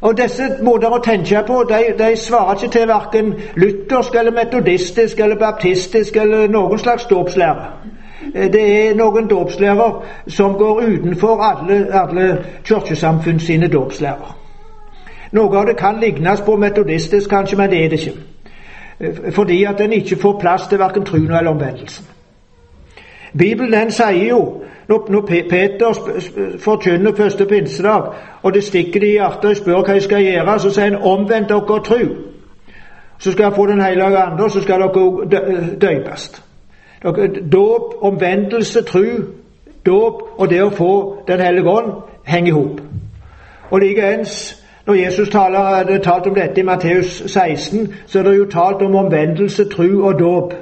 Og Disse måter å tenke på de, de svarer ikke til verken luthersk eller metodistisk eller baptistisk eller noen slags dåpslære. Eh, det er noen dåpslærer som går utenfor alle, alle kirkesamfunn sine dåpslærer. Noe av det kan lignes på metodistisk, kanskje, men det er det ikke. Eh, fordi at den ikke får plass til verken truen eller omvendelsen. Bibelen den sier jo, når Peter forkynner første pinsedag, og det stikker i hjertet og spør hva de skal gjøre, så sier han 'omvend dere tru'. Så skal jeg få Den hellige ande, og så skal dere døypes. Dåp, omvendelse, tru, dåp og det å få Den hellige ånd henger i hop. Og likeens når Jesus taler, hadde talt om dette i Matteus 16, så er det jo talt om omvendelse, tru og dåp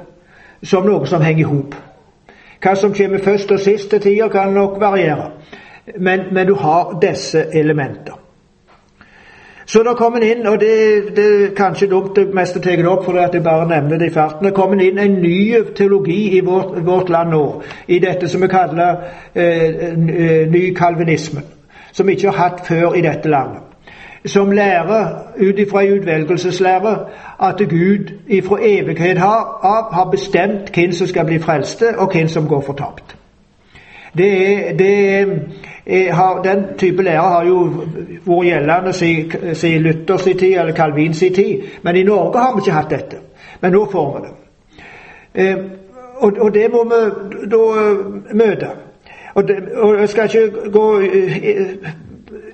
som noe som henger i hop. Hva som kommer først og sist til tider, kan nok variere, men, men, du har disse elementer. Så da kom en inn, og det, er kanskje dumt det meste tar opp fordi at jeg bare nevner det i farten, det kom en inn en ny teologi i vårt, vårt land nå, i dette som vi kaller eh, eh ny kalvinisme, som vi ikke har hatt før i dette landet som lærer ut ifra en utvelgelseslære at Gud ifra evighet har, har bestemt hvem som skal bli frelste, og hvem som går fortapt. Det det er, har, den type lære har jo vært gjeldende siden Luther sin tid, eller Calvin sin tid, men i Norge har vi ikke hatt dette. Men nå får vi det. Eh, og, og, det må vi da møte. Og, det, og Jeg skal ikke gå eh,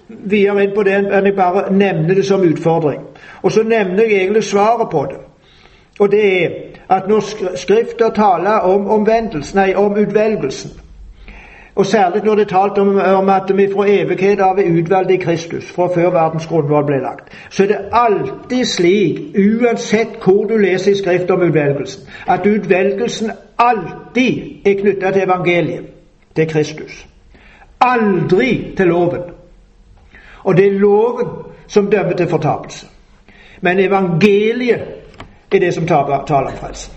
videre inn på det men jeg bare nevner det som utfordring. Og så nevner jeg egentlig svaret på det. Og det er at når Skrifter taler om omvendelsen, nei, om utvelgelsen, og særlig når det er talt om, om at vi fra evighet av er utvalgt i Kristus, fra før verdens grunnvoll ble lagt, så er det alltid slik, uansett hvor du leser i Skrift om utvelgelsen, at utvelgelsen alltid er knytta til evangeliet, til Kristus. Aldri til loven. Og det er loven som dømmer til fortapelse. Men evangeliet er det som taler om frelsen.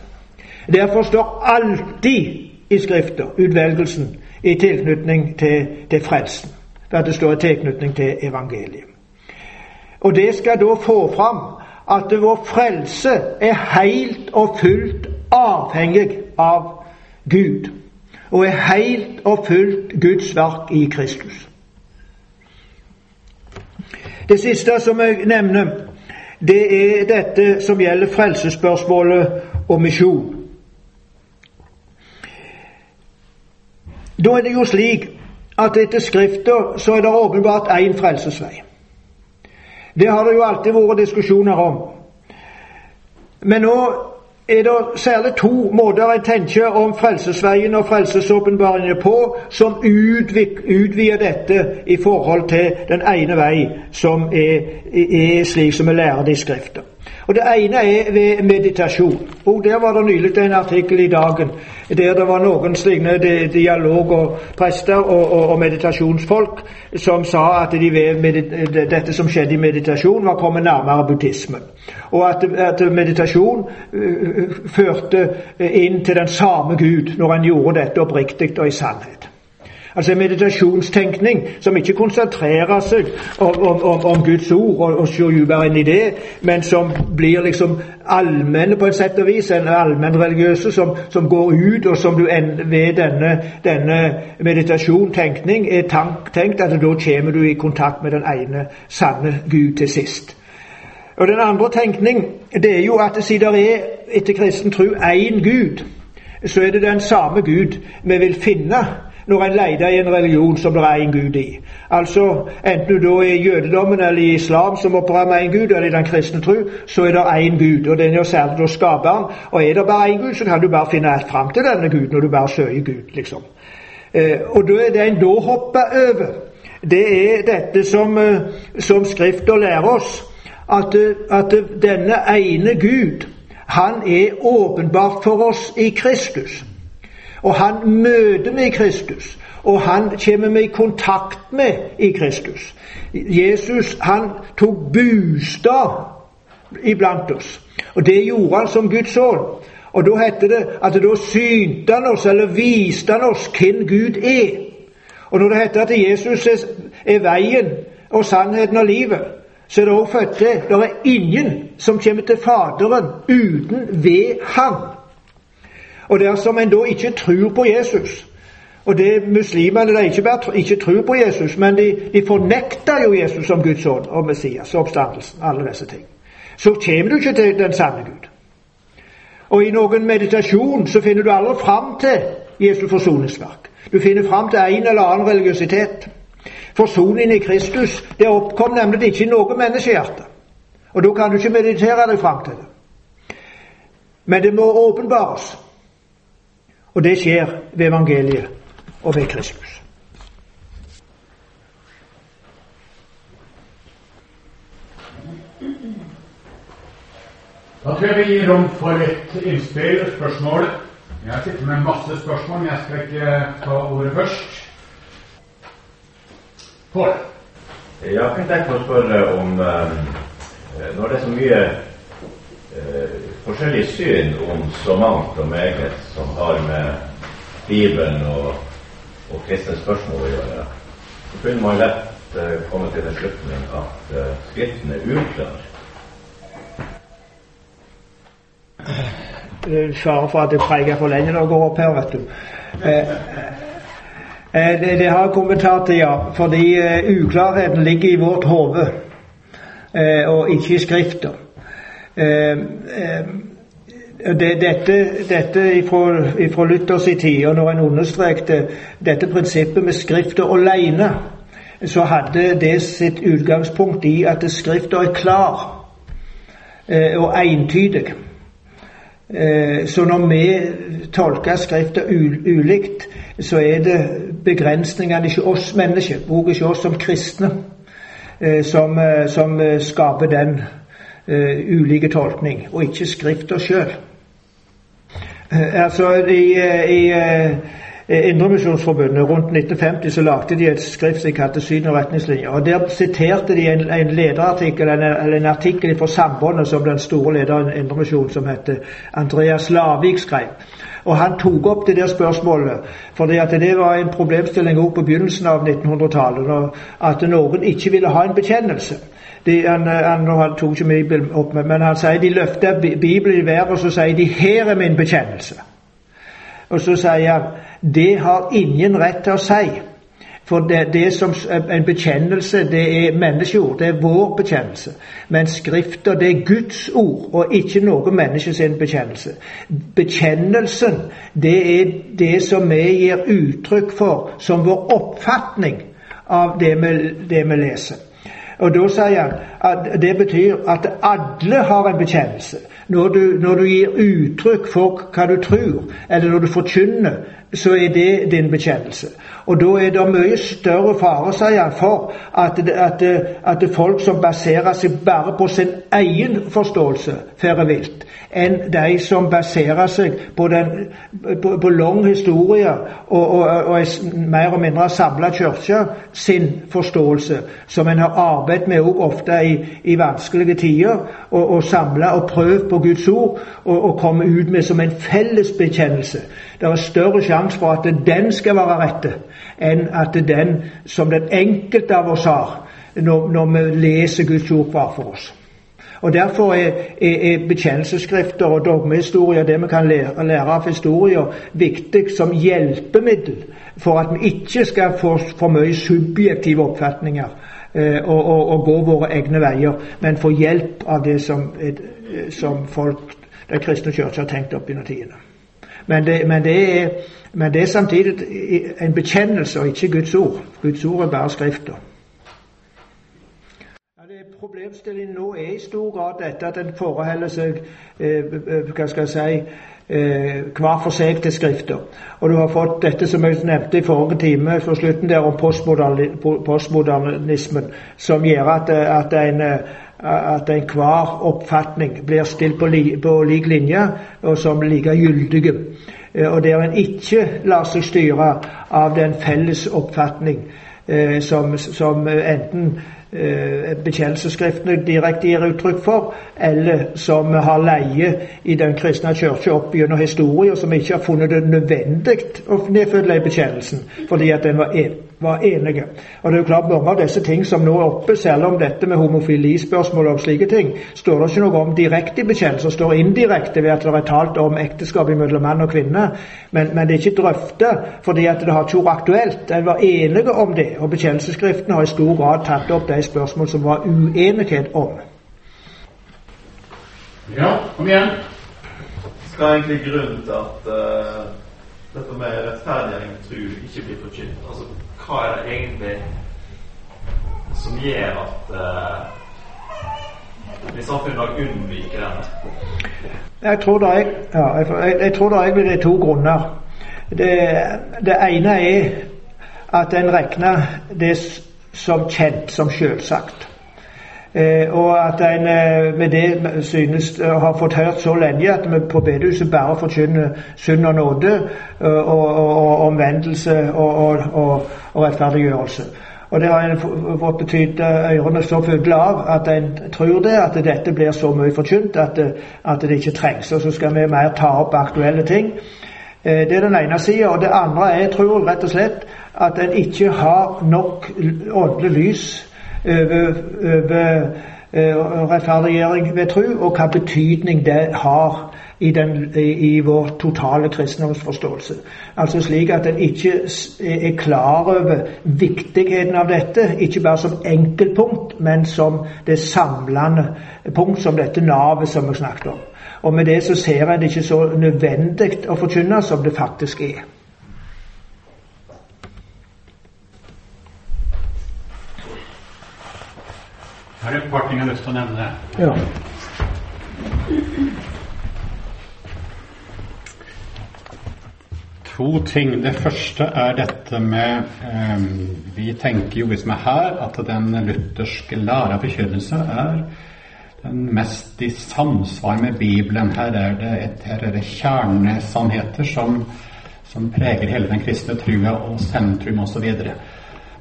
Derfor står alltid i Skrifta utvelgelsen i tilknytning til, til frelsen. For det står i tilknytning til evangeliet. Og det skal da få fram at vår frelse er helt og fullt avhengig av Gud. Og er helt og fullt Guds verk i Kristus. Det siste som jeg nevner, det er dette som gjelder frelsesspørsmålet og misjon. Da er det jo slik at etter Skrifter så er det åpenbart én frelsesvei. Det har det jo alltid vært diskusjoner om. Men nå er det særlig to måter en tenker om frelsesveien og frelsesåpenbaringen på, som utvider dette i forhold til den ene vei, som er, er slik som vi lærer det i Skriften. Og Det ene er ved meditasjon. Og Der var det nylig en artikkel i Dagen der det var noen slike dialog- prester og, og, og, meditasjonsfolk som sa at de ved dette som skjedde i meditasjon, var kommet nærmere buddhismen. Og at, at meditasjon førte inn til den samme Gud når en gjorde dette oppriktig og i sannhet. Altså en meditasjonstenkning som ikke konsentrerer seg om, om, om Guds ord og, og ser dypere inn i det, men som blir liksom allmenne på et sett og vis, en allmennreligiøse som, som går ut, og som du ved denne, denne meditasjon, er tank, tenkt at da kommer du i kontakt med den ene sanne Gud til sist. Og Den andre tenkning det er jo at siden det er etter kristen tro én Gud, så er det den samme Gud vi vil finne når en leter i en religion som det er en Gud i. Altså, Enten du da er i jødedommen eller i islam som opererer med en Gud, eller i den kristne tro, så er det én Gud, og den er særlig da skaperen. Og er det bare én Gud, så kan du bare finne fram til denne Gud når du bare søker Gud, liksom. Eh, og det en da hopper over, det er dette som, eh, som Skrifta lærer oss, at, eh, at denne ene Gud, han er åpenbart for oss i Kristus. Og han møter meg i Kristus, og han kommer vi i kontakt med i Kristus. Jesus han tok bostad iblant oss, og det gjorde han som Guds sønn. Og da heter det at da synte han oss, eller viste han oss hvem Gud er. Og når det heter at Jesus er, veien og sannheten og livet, så er det også født til Det er ingen som kommer til Faderen uten ved Han. Og dersom en da ikke tror på Jesus Og det muslimene de ikke bare ikke tror på Jesus, men de, de fornekter jo Jesus som Guds ånd og Messias og oppstandelsen, alle disse ting. Så kommer du ikke til den sanne Gud. Og i noen meditasjon så finner du aldri fram til Jesus forsoningsverk. Du finner fram til en eller annen religiøsitet. Forsoningen i Kristus det oppkom nemlig ikke i noe menneskehjerte. Og da kan du ikke meditere deg fram til det. Men det må åpenbares. Og det skjer ved evangeliet og ved Kristus. Da tror jeg vi gir rom for et innspill, spørsmål. Jeg sitter med masse spørsmål, men jeg skal ikke ta ordet først. Pål? Jeg kunne tenkt meg å spørre om nå Når det er så mye eh, forskjellige syn om så mangt og meget som har med Bibelen og, og kristne spørsmål å gjøre, så kunne man lett eh, komme til den slutning at eh, Skriften er uklar. Fare for at jeg preker for lenge når jeg går opp her, vet du. Eh, eh, det, det, har jeg kommentar til, ja. Fordi eh, uklarheten ligger i vårt hode, eh, og ikke i Skrifta. Eh, eh, det, dette, dette ifra, Luthers i tid, og når en understrekte dette prinsippet med Skrifta alene, så hadde det sitt utgangspunkt i at Skriften er klar og entydig. Eh, så når vi tolker Skriften ulikt, så er det begrensningene ikke oss mennesker, bruker ikke oss som kristne, eh, som, eh, som skaper den ulike tolkning, og ikke Skrifta sjøl. Altså, i, i Eh, Indremisjonsforbundet rundt 1950 så lagde de et skrift som kalte 'Syn og retningslinjer'. og Der siterte de en, en lederartikkel, eller en artikkel fra Sambandet som den store lederen i Indremisjonen, som heter Andreas Lavik, skrev. Og Han tok opp det der spørsmålet, fordi at det var en problemstilling også på begynnelsen av 1900-tallet. At noen ikke ville ha en bekjennelse. De, han, han tok ikke Bibelen opp, med, men han sier de løfter Bibelen i været og så sier de 'Her er min bekjennelse'. Og så sier han det har ingen rett til å si. For det, det som en bekjennelse, det er menneskeord. Det er vår bekjennelse. Men Skrifta, det er Guds ord, og ikke noe menneskes bekjennelse. Bekjennelsen, det er det som vi gir uttrykk for som vår oppfatning av det vi, det vi leser. Og Da sier han at det betyr at alle har en bekjennelse. Når du, når du gir uttrykk for hva du tror, eller når du forkynner, så er det din bekjennelse. Og da er det mye større fare, sier han, for at, at, at, folk som baserer seg bare på sin egen forståelse, farer vilt, enn de som baserer seg på, den, på, på lang historie og, og, og er mer og mindre samla kirke sin forståelse, som en har arbeidet med også ofte i, i vanskelige tider, og, og samla og prøvd på Guds ord og, og komme ut med som en felles bekjennelse. Det er større sjanse for at den skal være rette, enn at den som den enkelte av oss har, når, når vi leser Guds ord hver for oss. Og Derfor er, er, er bekjennelsesskrifter og dogmehistorier, det vi kan lære, lære av historier, viktig som hjelpemiddel for at vi ikke skal få for mye subjektive oppfatninger eh, og, og, og, gå våre egne veier, men få hjelp av det som, som folk, den kristne kirke har tenkt opp gjennom tidene. Men det, men det, er, men det er samtidig en bekjennelse og ikke Guds ord. Guds ord er bare Skrifta. Problemstillingen nå er i stor grad dette at en forholder seg eh, eh, hva skal jeg si, eh, hver for seg til Skrifter. Og du har fått dette som jeg nevnte i forrige time, for slutten der om postmodernismen, som gjør at, at en at enhver oppfatning blir stilt på, li, på lik linje, og som like gyldige. Og der en ikke lar seg styre av den felles oppfatning som, som enten Eh, bekjennelsesskriftene direkte gir uttrykk for, eller som har leie i den kristne kirke opp gjennom historien, som ikke har funnet det nødvendig å nedfølge bekjennelsen fordi at den var, en, var enige. Og det er jo klart Mange av disse ting som nå er oppe, særlig om dette med homofilispørsmål og slike ting, står det ikke noe om direkte i bekjennelsen, står indirekte ved at det er talt om ekteskap mellom mann og kvinne. Men, men, det er ikke drøftet fordi at det har ikke vært aktuelt. En var enige om det, og bekjennelsesskriften har i stor grad tatt opp de spørsmål som var uenighet om. Ja, kom igjen. Hva er egentlig grunnen til at uh, dette med rettferdiggjøring tro ikke blir forkynt? Altså, hva er det egentlig som gjør at vi i samfunnet unnviker den? Jeg tror det er, ja, jeg, jeg tror det er to grunner. Det, det ene er at en regner det som kjent, som selvsagt. Eh, og at en eh, med det synes å har fått hørt så lenge at vi på bedehuset bare forkynner synd og nåde eh, og, og, og omvendelse og, og, rettferdiggjørelse. Og det har en fått betydd ørene så fulle av at en tror det, at dette blir så mye forkynt at, at det ikke trengs. Og så skal vi mer ta opp aktuelle ting. Det er den ene sida. Og det andre er, jeg tror rett og slett at en ikke har nok åndelig lys over, uh, rettferdiggjøring ved tro, og hva betydning det har i, den, i, vår totale kristendomsforståelse. Altså slik at en ikke er klar over viktigheten av dette, ikke bare som enkeltpunkt, men som det samlende punkt, som dette navet som vi snakket om. Og med det så ser en det ikke så nødvendig å forkynne som det faktisk er. Her er et par ting jeg har lyst til å nevne. Ja. To ting. Det første er dette med eh, Vi tenker jo, vi som er her, at den lutherske læra forkynnelse er den mest i samsvar med Bibelen. Her er det, et, her er det kjernesannheter som, som preger hele den kristne trua og sentrum osv.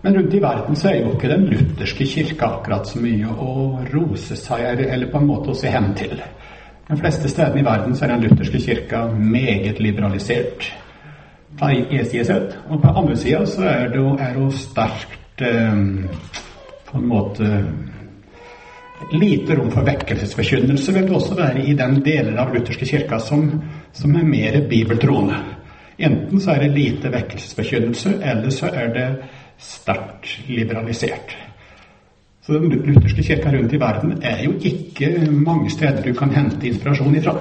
Men rundt i verden så er jo ikke den lutherske kirka akkurat så mye å rose seg eller på en måte å se hen til. De fleste stedene i verden så er den lutherske kirka meget liberalisert. Fra sett. Og på andre sida så er det jo sterkt eh, på en måte Lite rom for vekkelsesforkynnelse vil det også være i den delen av lutherske kirka som, som er mer bibeltroende. Enten så er det lite vekkelsesforkynnelse, eller så er det sterkt liberalisert. Så Den lutherske kirka rundt i verden er jo ikke mange steder du kan hente inspirasjon ifra.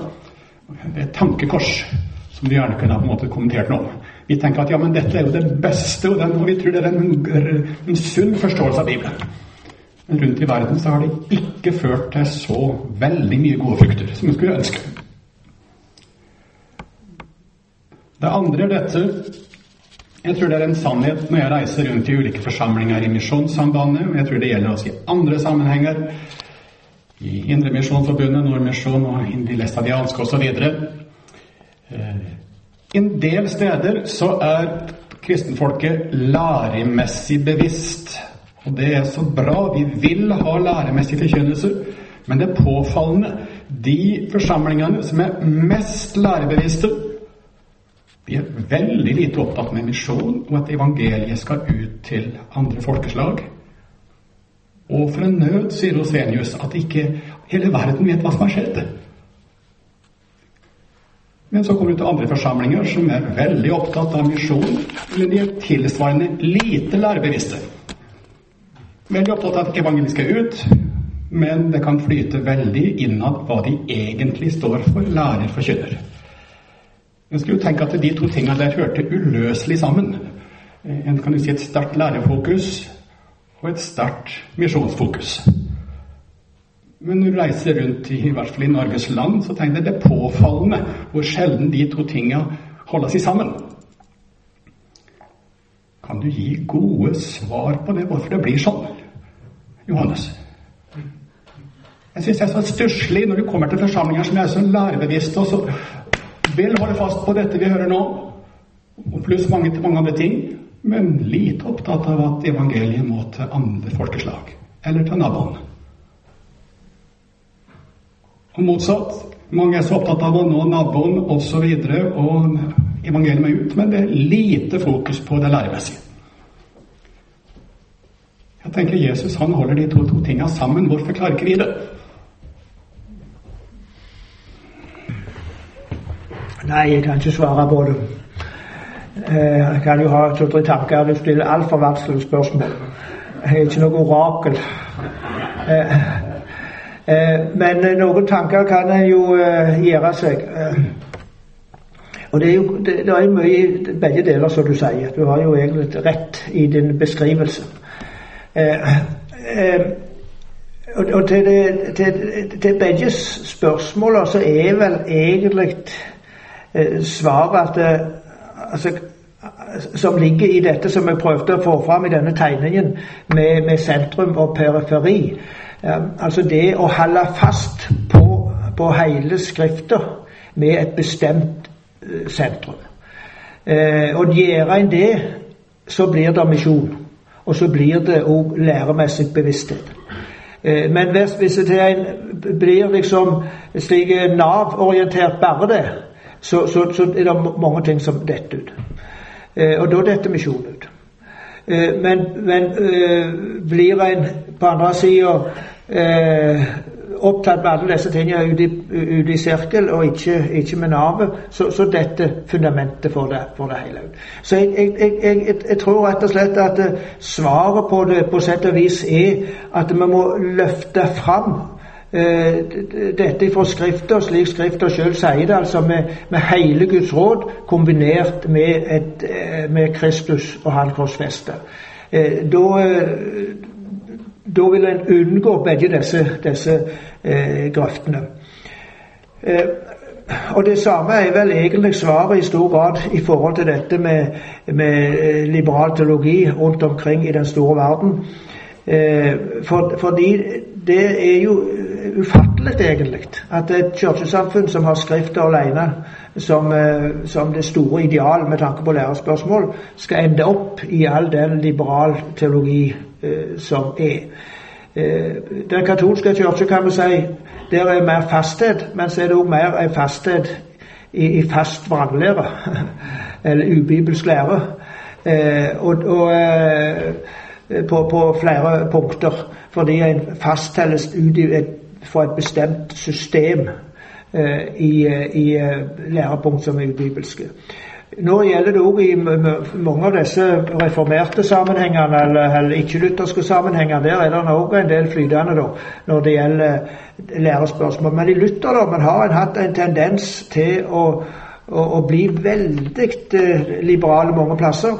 Det er et tankekors som du gjerne kunne ha på en måte kommentert noe om. Vi tenker at ja, men dette er jo det beste, og, den, og vi tror det er en, en sunn forståelse av Bibelen. Men rundt i verden så har det ikke ført til så veldig mye gode frukter som vi skulle ønske. Det andre er dette jeg tror det er en sannhet når jeg reiser rundt i ulike forsamlinger i Misjonssambandet, og jeg tror det gjelder også i andre sammenhenger, i Indremisjonsforbundet, Nordmisjon og de læstadianske osv. Eh, en del steder så er kristenfolket læremessig bevisst. Og det er så bra. Vi vil ha læremessig forkynnelse. Men det er påfallende de forsamlingene som er mest lærebevisste, vi er veldig lite opptatt med misjon og at evangeliet skal ut til andre folkeslag. Og for en nød, sier Rosenius, at ikke hele verden vet hva som har skjedd. Men så kommer du til andre forsamlinger som er veldig opptatt av misjon, eller de er tilsvarende lite lærebevisste. Veldig opptatt av at evangeliet skal ut, men det kan flyte veldig innad hva de egentlig står for, lærer, forkynner. En skulle jo tenke at de to tingene der hørte uløselig sammen. En kan jo si et sterkt lærefokus og et sterkt misjonsfokus. Men når du reiser rundt, i, i hvert fall i Norges land, så tenker jeg det er påfallende hvor sjelden de to tingene holder seg sammen. Kan du gi gode svar på det, hvorfor det blir sånn, Johannes? Jeg syns det er så stusslig når du kommer til forsamlinger som er så lærebevisste, og så vil holde fast på dette vi hører nå, pluss mange, mange andre ting, men lite opptatt av at evangeliet må til andre folkeslag, eller til naboen. Og motsatt. Mange er så opptatt av å nå naboen osv. Og, så og evangeliet er ut, men det er lite fokus på det læremessige. Jeg tenker Jesus han holder de to, to tingene sammen. Hvorfor klarer ikke vi det? Nei, jeg kan ikke svare på det. Eh, jeg kan jo ha to-tre tanker. Du stiller altfor vanskelige spørsmål. Jeg er ikke noe orakel. Eh, eh, men noen tanker kan en jo gjøre seg. Og det er jo det, det er mye i begge deler, som du sier. Du har jo egentlig rett i din beskrivelse. Og til, det, til, til begge spørsmålene så er vel egentlig svaret at eh, altså, som ligger i dette som vi prøvde å få fram i denne tegningen med, med sentrum og periferi. Altså det å holde fast på, på hele Skrifta med et bestemt eh, sentrum. og gjør en det, så blir det misjon. Og så blir det òg læremessig bevissthet. Men hvis, hvis det blir liksom slik Nav-orientert bare det, så, så, så, er det mange ting som detter ut. Eh, og da detter misjonen ut. Eh, men, men eh, blir en på andre sida eh, opptatt med alle disse tingene ute i, ut i sirkel, og ikke, ikke med navet, så, så dette fundamentet for det, for det hele ut. Så jeg, jeg, jeg, jeg, tror rett og slett at eh, svaret på det på sett og vis er at vi må løfte fram dette fra Skrifta, slik Skrifta sjøl sier det, altså med, med, hele Guds råd kombinert med, et, eh, med Kristus og Han korsfesta. Eh, da, da vil en unngå begge disse, disse eh, grøftene. Eh, og Det samme er vel egentlig svaret i stor grad i forhold til dette med, med liberal teologi rundt omkring i den store verden. Eh, for, fordi det er jo ufattelig, egentlig, at et kirkesamfunn som har Skriften alene som, eh, som, det store ideal med tanke på lærespørsmål, skal ende opp i all den liberal teologi eh, som er. Eh, den katolske kirke kan vi si der er mer fasthet, men så er det òg mer en fasthet i, i fast vranglære, eller ubibelsk lære. Eh, og, og eh, på, på, flere punkter, fordi en fasttelles ut i for et bestemt system eh, i, eh, i eh, lærepunkt som er bibelske. Nå gjelder det òg i mange av disse reformerte sammenhengene, eller, eller ikke-lutherske sammenhenger. Der er det òg en del flytende da, når det gjelder lærespørsmål. Men i Luther da, man har en hatt en tendens til å, å, å bli veldig liberale mange plasser,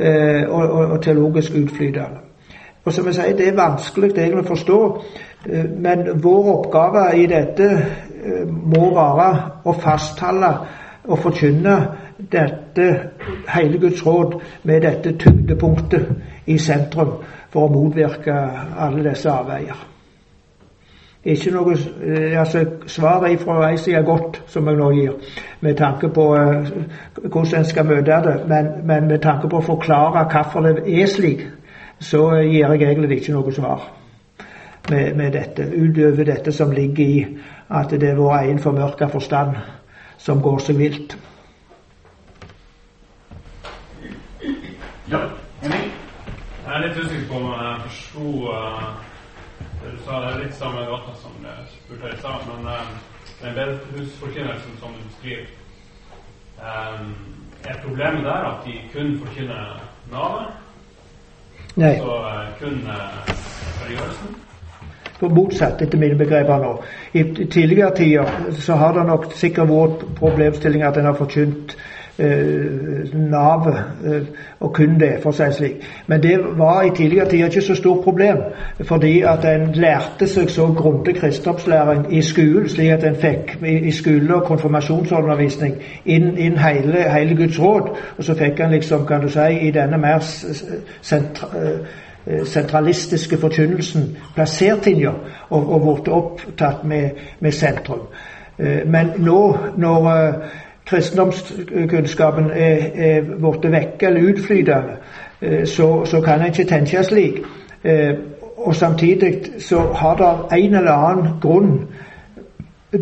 og, og, og teologisk utflytende. Og som jeg sier, Det er vanskelig egentlig å forstå, men vår oppgave i dette eh, må være å fastholde og forkynne dette hele Guds råd med dette tyngdepunktet i sentrum for å motvirke alle disse avveier. Ikke noe, eh, altså Svaret fra ei side er godt, som jeg nå gir, med tanke på hvordan en skal møte det, men, men med tanke på å forklare hvorfor det er slik så gir jeg egentlig ikke noe svar med, med, dette, utover dette som ligger i at det er vår egen formørka forstand som går seg vilt. Ja? Jeg er litt usikker på om jeg forsto uh, det du sa. Det er litt samme gata som jeg spurte i stad, men uh, den bedehusforkynnelsen som du beskriver um, Er problemet der at de kun forkynner navet? Nei. Så uh, kun uh, religiøsen? motsatt, etter mine begreper nå. I tidligere tider så har det nok sikkert vært problemstillinger at en har forkynt eh, navet, eh, og kun det, for å si det slik. Men det var i tidligere tider ikke så stort problem, fordi at en lærte seg så grundig kristendomslæring i skolen, slik at en fikk i, i skole og konfirmasjonsundervisning inn, inn hele, hele, Guds råd, og så fikk en liksom, kan du si, i denne mer sentra, eh, sentralistiske forkynnelsen plassert linja og, og blitt opptatt med, med sentrum. Eh, men nå når kristendomskunnskapen er, er blitt vekk eller utflytende, eh, så, så, kan en ikke tenke slik. Eh, og samtidig så har det en eller annen grunn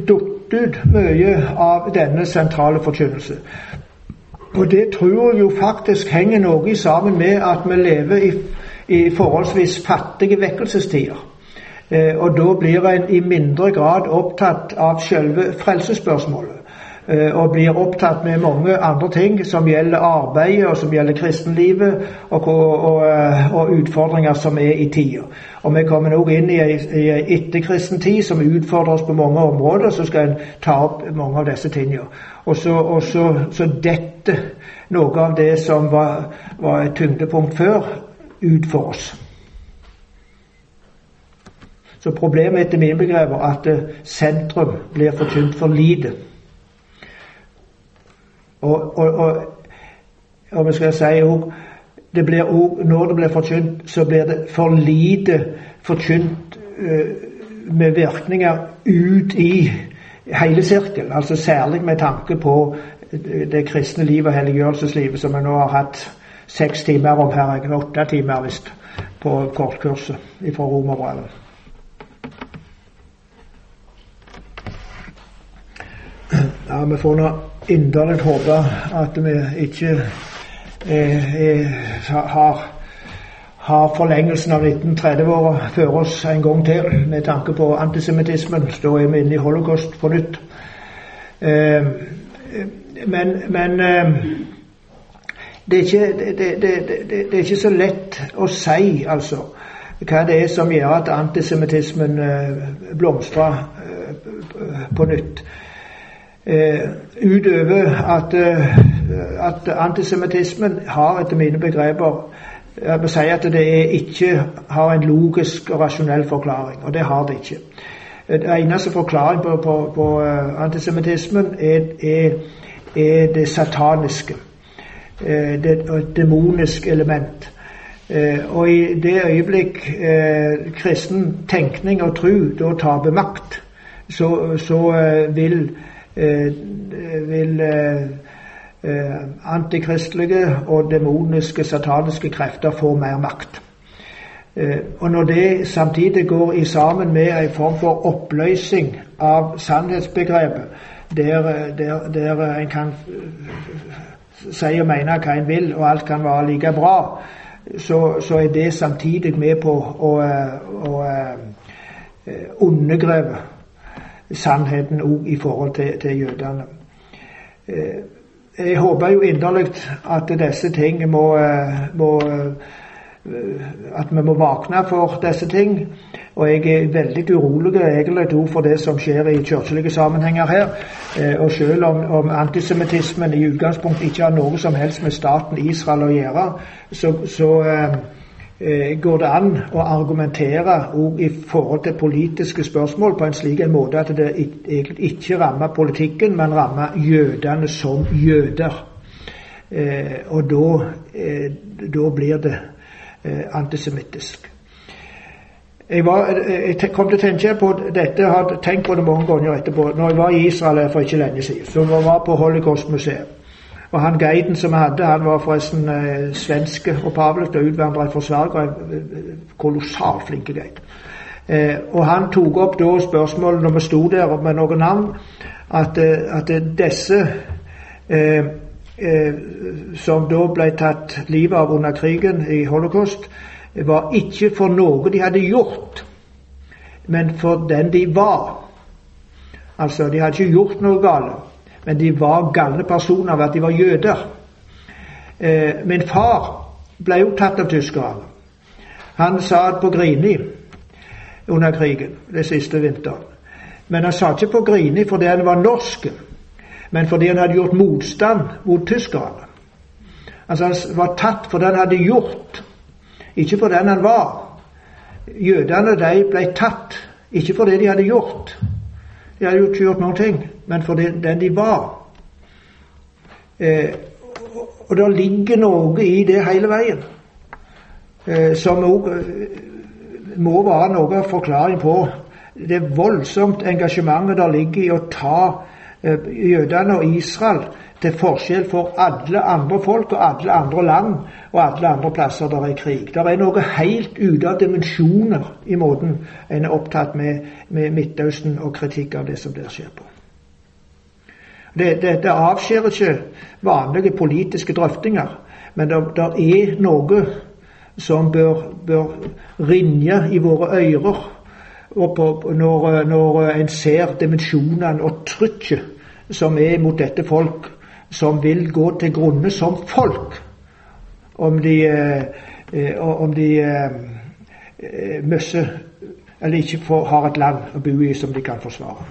dukt ut mye av denne sentrale forkynnelse. Og det tror jeg jo faktisk henger noe sammen med at vi lever i, i forholdsvis fattige vekkelsestider. Eh, og da blir en i mindre grad opptatt av selve frelsesspørsmålet. Eh, og blir opptatt med mange andre ting som gjelder arbeidet og som gjelder kristenlivet, og, og, eh, og utfordringer som er i tida. Og Vi kommer nok inn i ei etterkristen tid som utfordrer oss på mange områder. Så skal en ta opp mange av disse tingene. Og så, så, så dette noe av det som var, var et tyngdepunkt før, ut for oss. Så problemet etter mine begreper at eh, sentrum blir forkynt for lite. Og, og, og, og vi skal si òg det blir også, Når det blir forkynt, så blir det for lite forkynt uh, med virkninger ut i hele sirkelen. Altså særlig med tanke på det kristne livet og helliggjørelseslivet, som vi nå har hatt seks timer om her, åtte timer visst, på kortkurset fra Romerbrevet. Ja, vi får nå inderlig håpe at vi ikke eh, eh, har, har forlengelsen av 1930-åra før oss en gang til med tanke på antisemittismen. Da er vi inne i holocaust på nytt. Eh, men, men eh, det, er ikke, det, det, det, er ikke så lett å si, altså, hva det er som gjør at antisemittismen eh, blomstrer eh, på nytt eh, utover at, at antisemittismen har etter mine begreper jeg må si at det ikke har en logisk og rasjonell forklaring, og det har det ikke. Den eneste forklaring på, på, på antisemittismen er, er, er, det sataniske. Uh, det et demonisk element. Uh, og i det øyeblikk kristen tenkning og tro da taper makt, så, så vil Eh, vil eh, eh, antikristelige og demoniske, sataniske krefter få mer makt. Og når det samtidig går i sammen med en form for oppløsning av sannhetsbegrepet, der, der, der en kan si og mene hva en vil, og alt kan være like bra, så, så er det samtidig med på å, å, å undergrave sannheten òg i forhold til, til jødene. Eh, jeg håper jo inderlig at disse ting må, eh, må eh, at vi må våkne for disse ting. Og jeg er veldig urolig egentlig for det som skjer i kirkelige sammenhenger her. Og selv om, om antisemittismen i utgangspunktet ikke har noe som helst med staten Israel å gjøre, så, så Eh, går det an å argumentere òg i forhold til politiske spørsmål på en slik en måte at det egentlig ikke rammer politikken, men rammer jødene som jøder. Eh, og da, eh, da blir det antisemittisk. Jeg, var, jeg, kom til å tenke på dette, jeg har tenkt på det mange ganger etterpå. Når jeg var i Israel for ikke lenge siden, så jeg var på Holocaust-museet. Og han guiden som vi hadde, han var forresten eh, svenske opphavlig og utvandra fra Sverige. En kolossalt flink guide. Eh, og han tok opp da spørsmålet når vi sto der med noen navn, at, eh, at disse eh, eh, som da ble tatt livet av under krigen i holocaust, var ikke for noe de hadde gjort, men for den de var. Altså, de hadde ikke gjort noe galt men de var galne personer ved at de var jøder. Eh, min far ble jo tatt av tyskerne. Han satt på Grini under krigen, det siste vinteren. Men han sa ikke på Grini fordi han var norsk, men fordi han hadde gjort motstand mot tyskerne. Altså Han var tatt for det han hadde gjort, ikke for den han var. Jødene de ble tatt, ikke for det de hadde gjort. De hadde jo ikke gjort noen ting, men for den de var. Eh, og det ligger noe i det hele veien eh, som òg eh, må være noe av forklaring på det voldsomt engasjementet der ligger i å ta jødene og Israel til forskjell for alle andre folk og alle andre land og alle andre plasser der er krig. Det er noe helt ute av dimensjoner i måten en er opptatt med, med Midtøsten og kritikk av det som der skjer på. Det, det, det avskjer ikke vanlige politiske drøftinger, men det, det er noe som bør, bør ringe i våre ører når, når en ser dimensjonene og trykket som er mot dette folk som vil gå til grunne som folk om de, eh, eh om de eh, møsse, eller ikke får, har et land å bo i som de kan forsvare.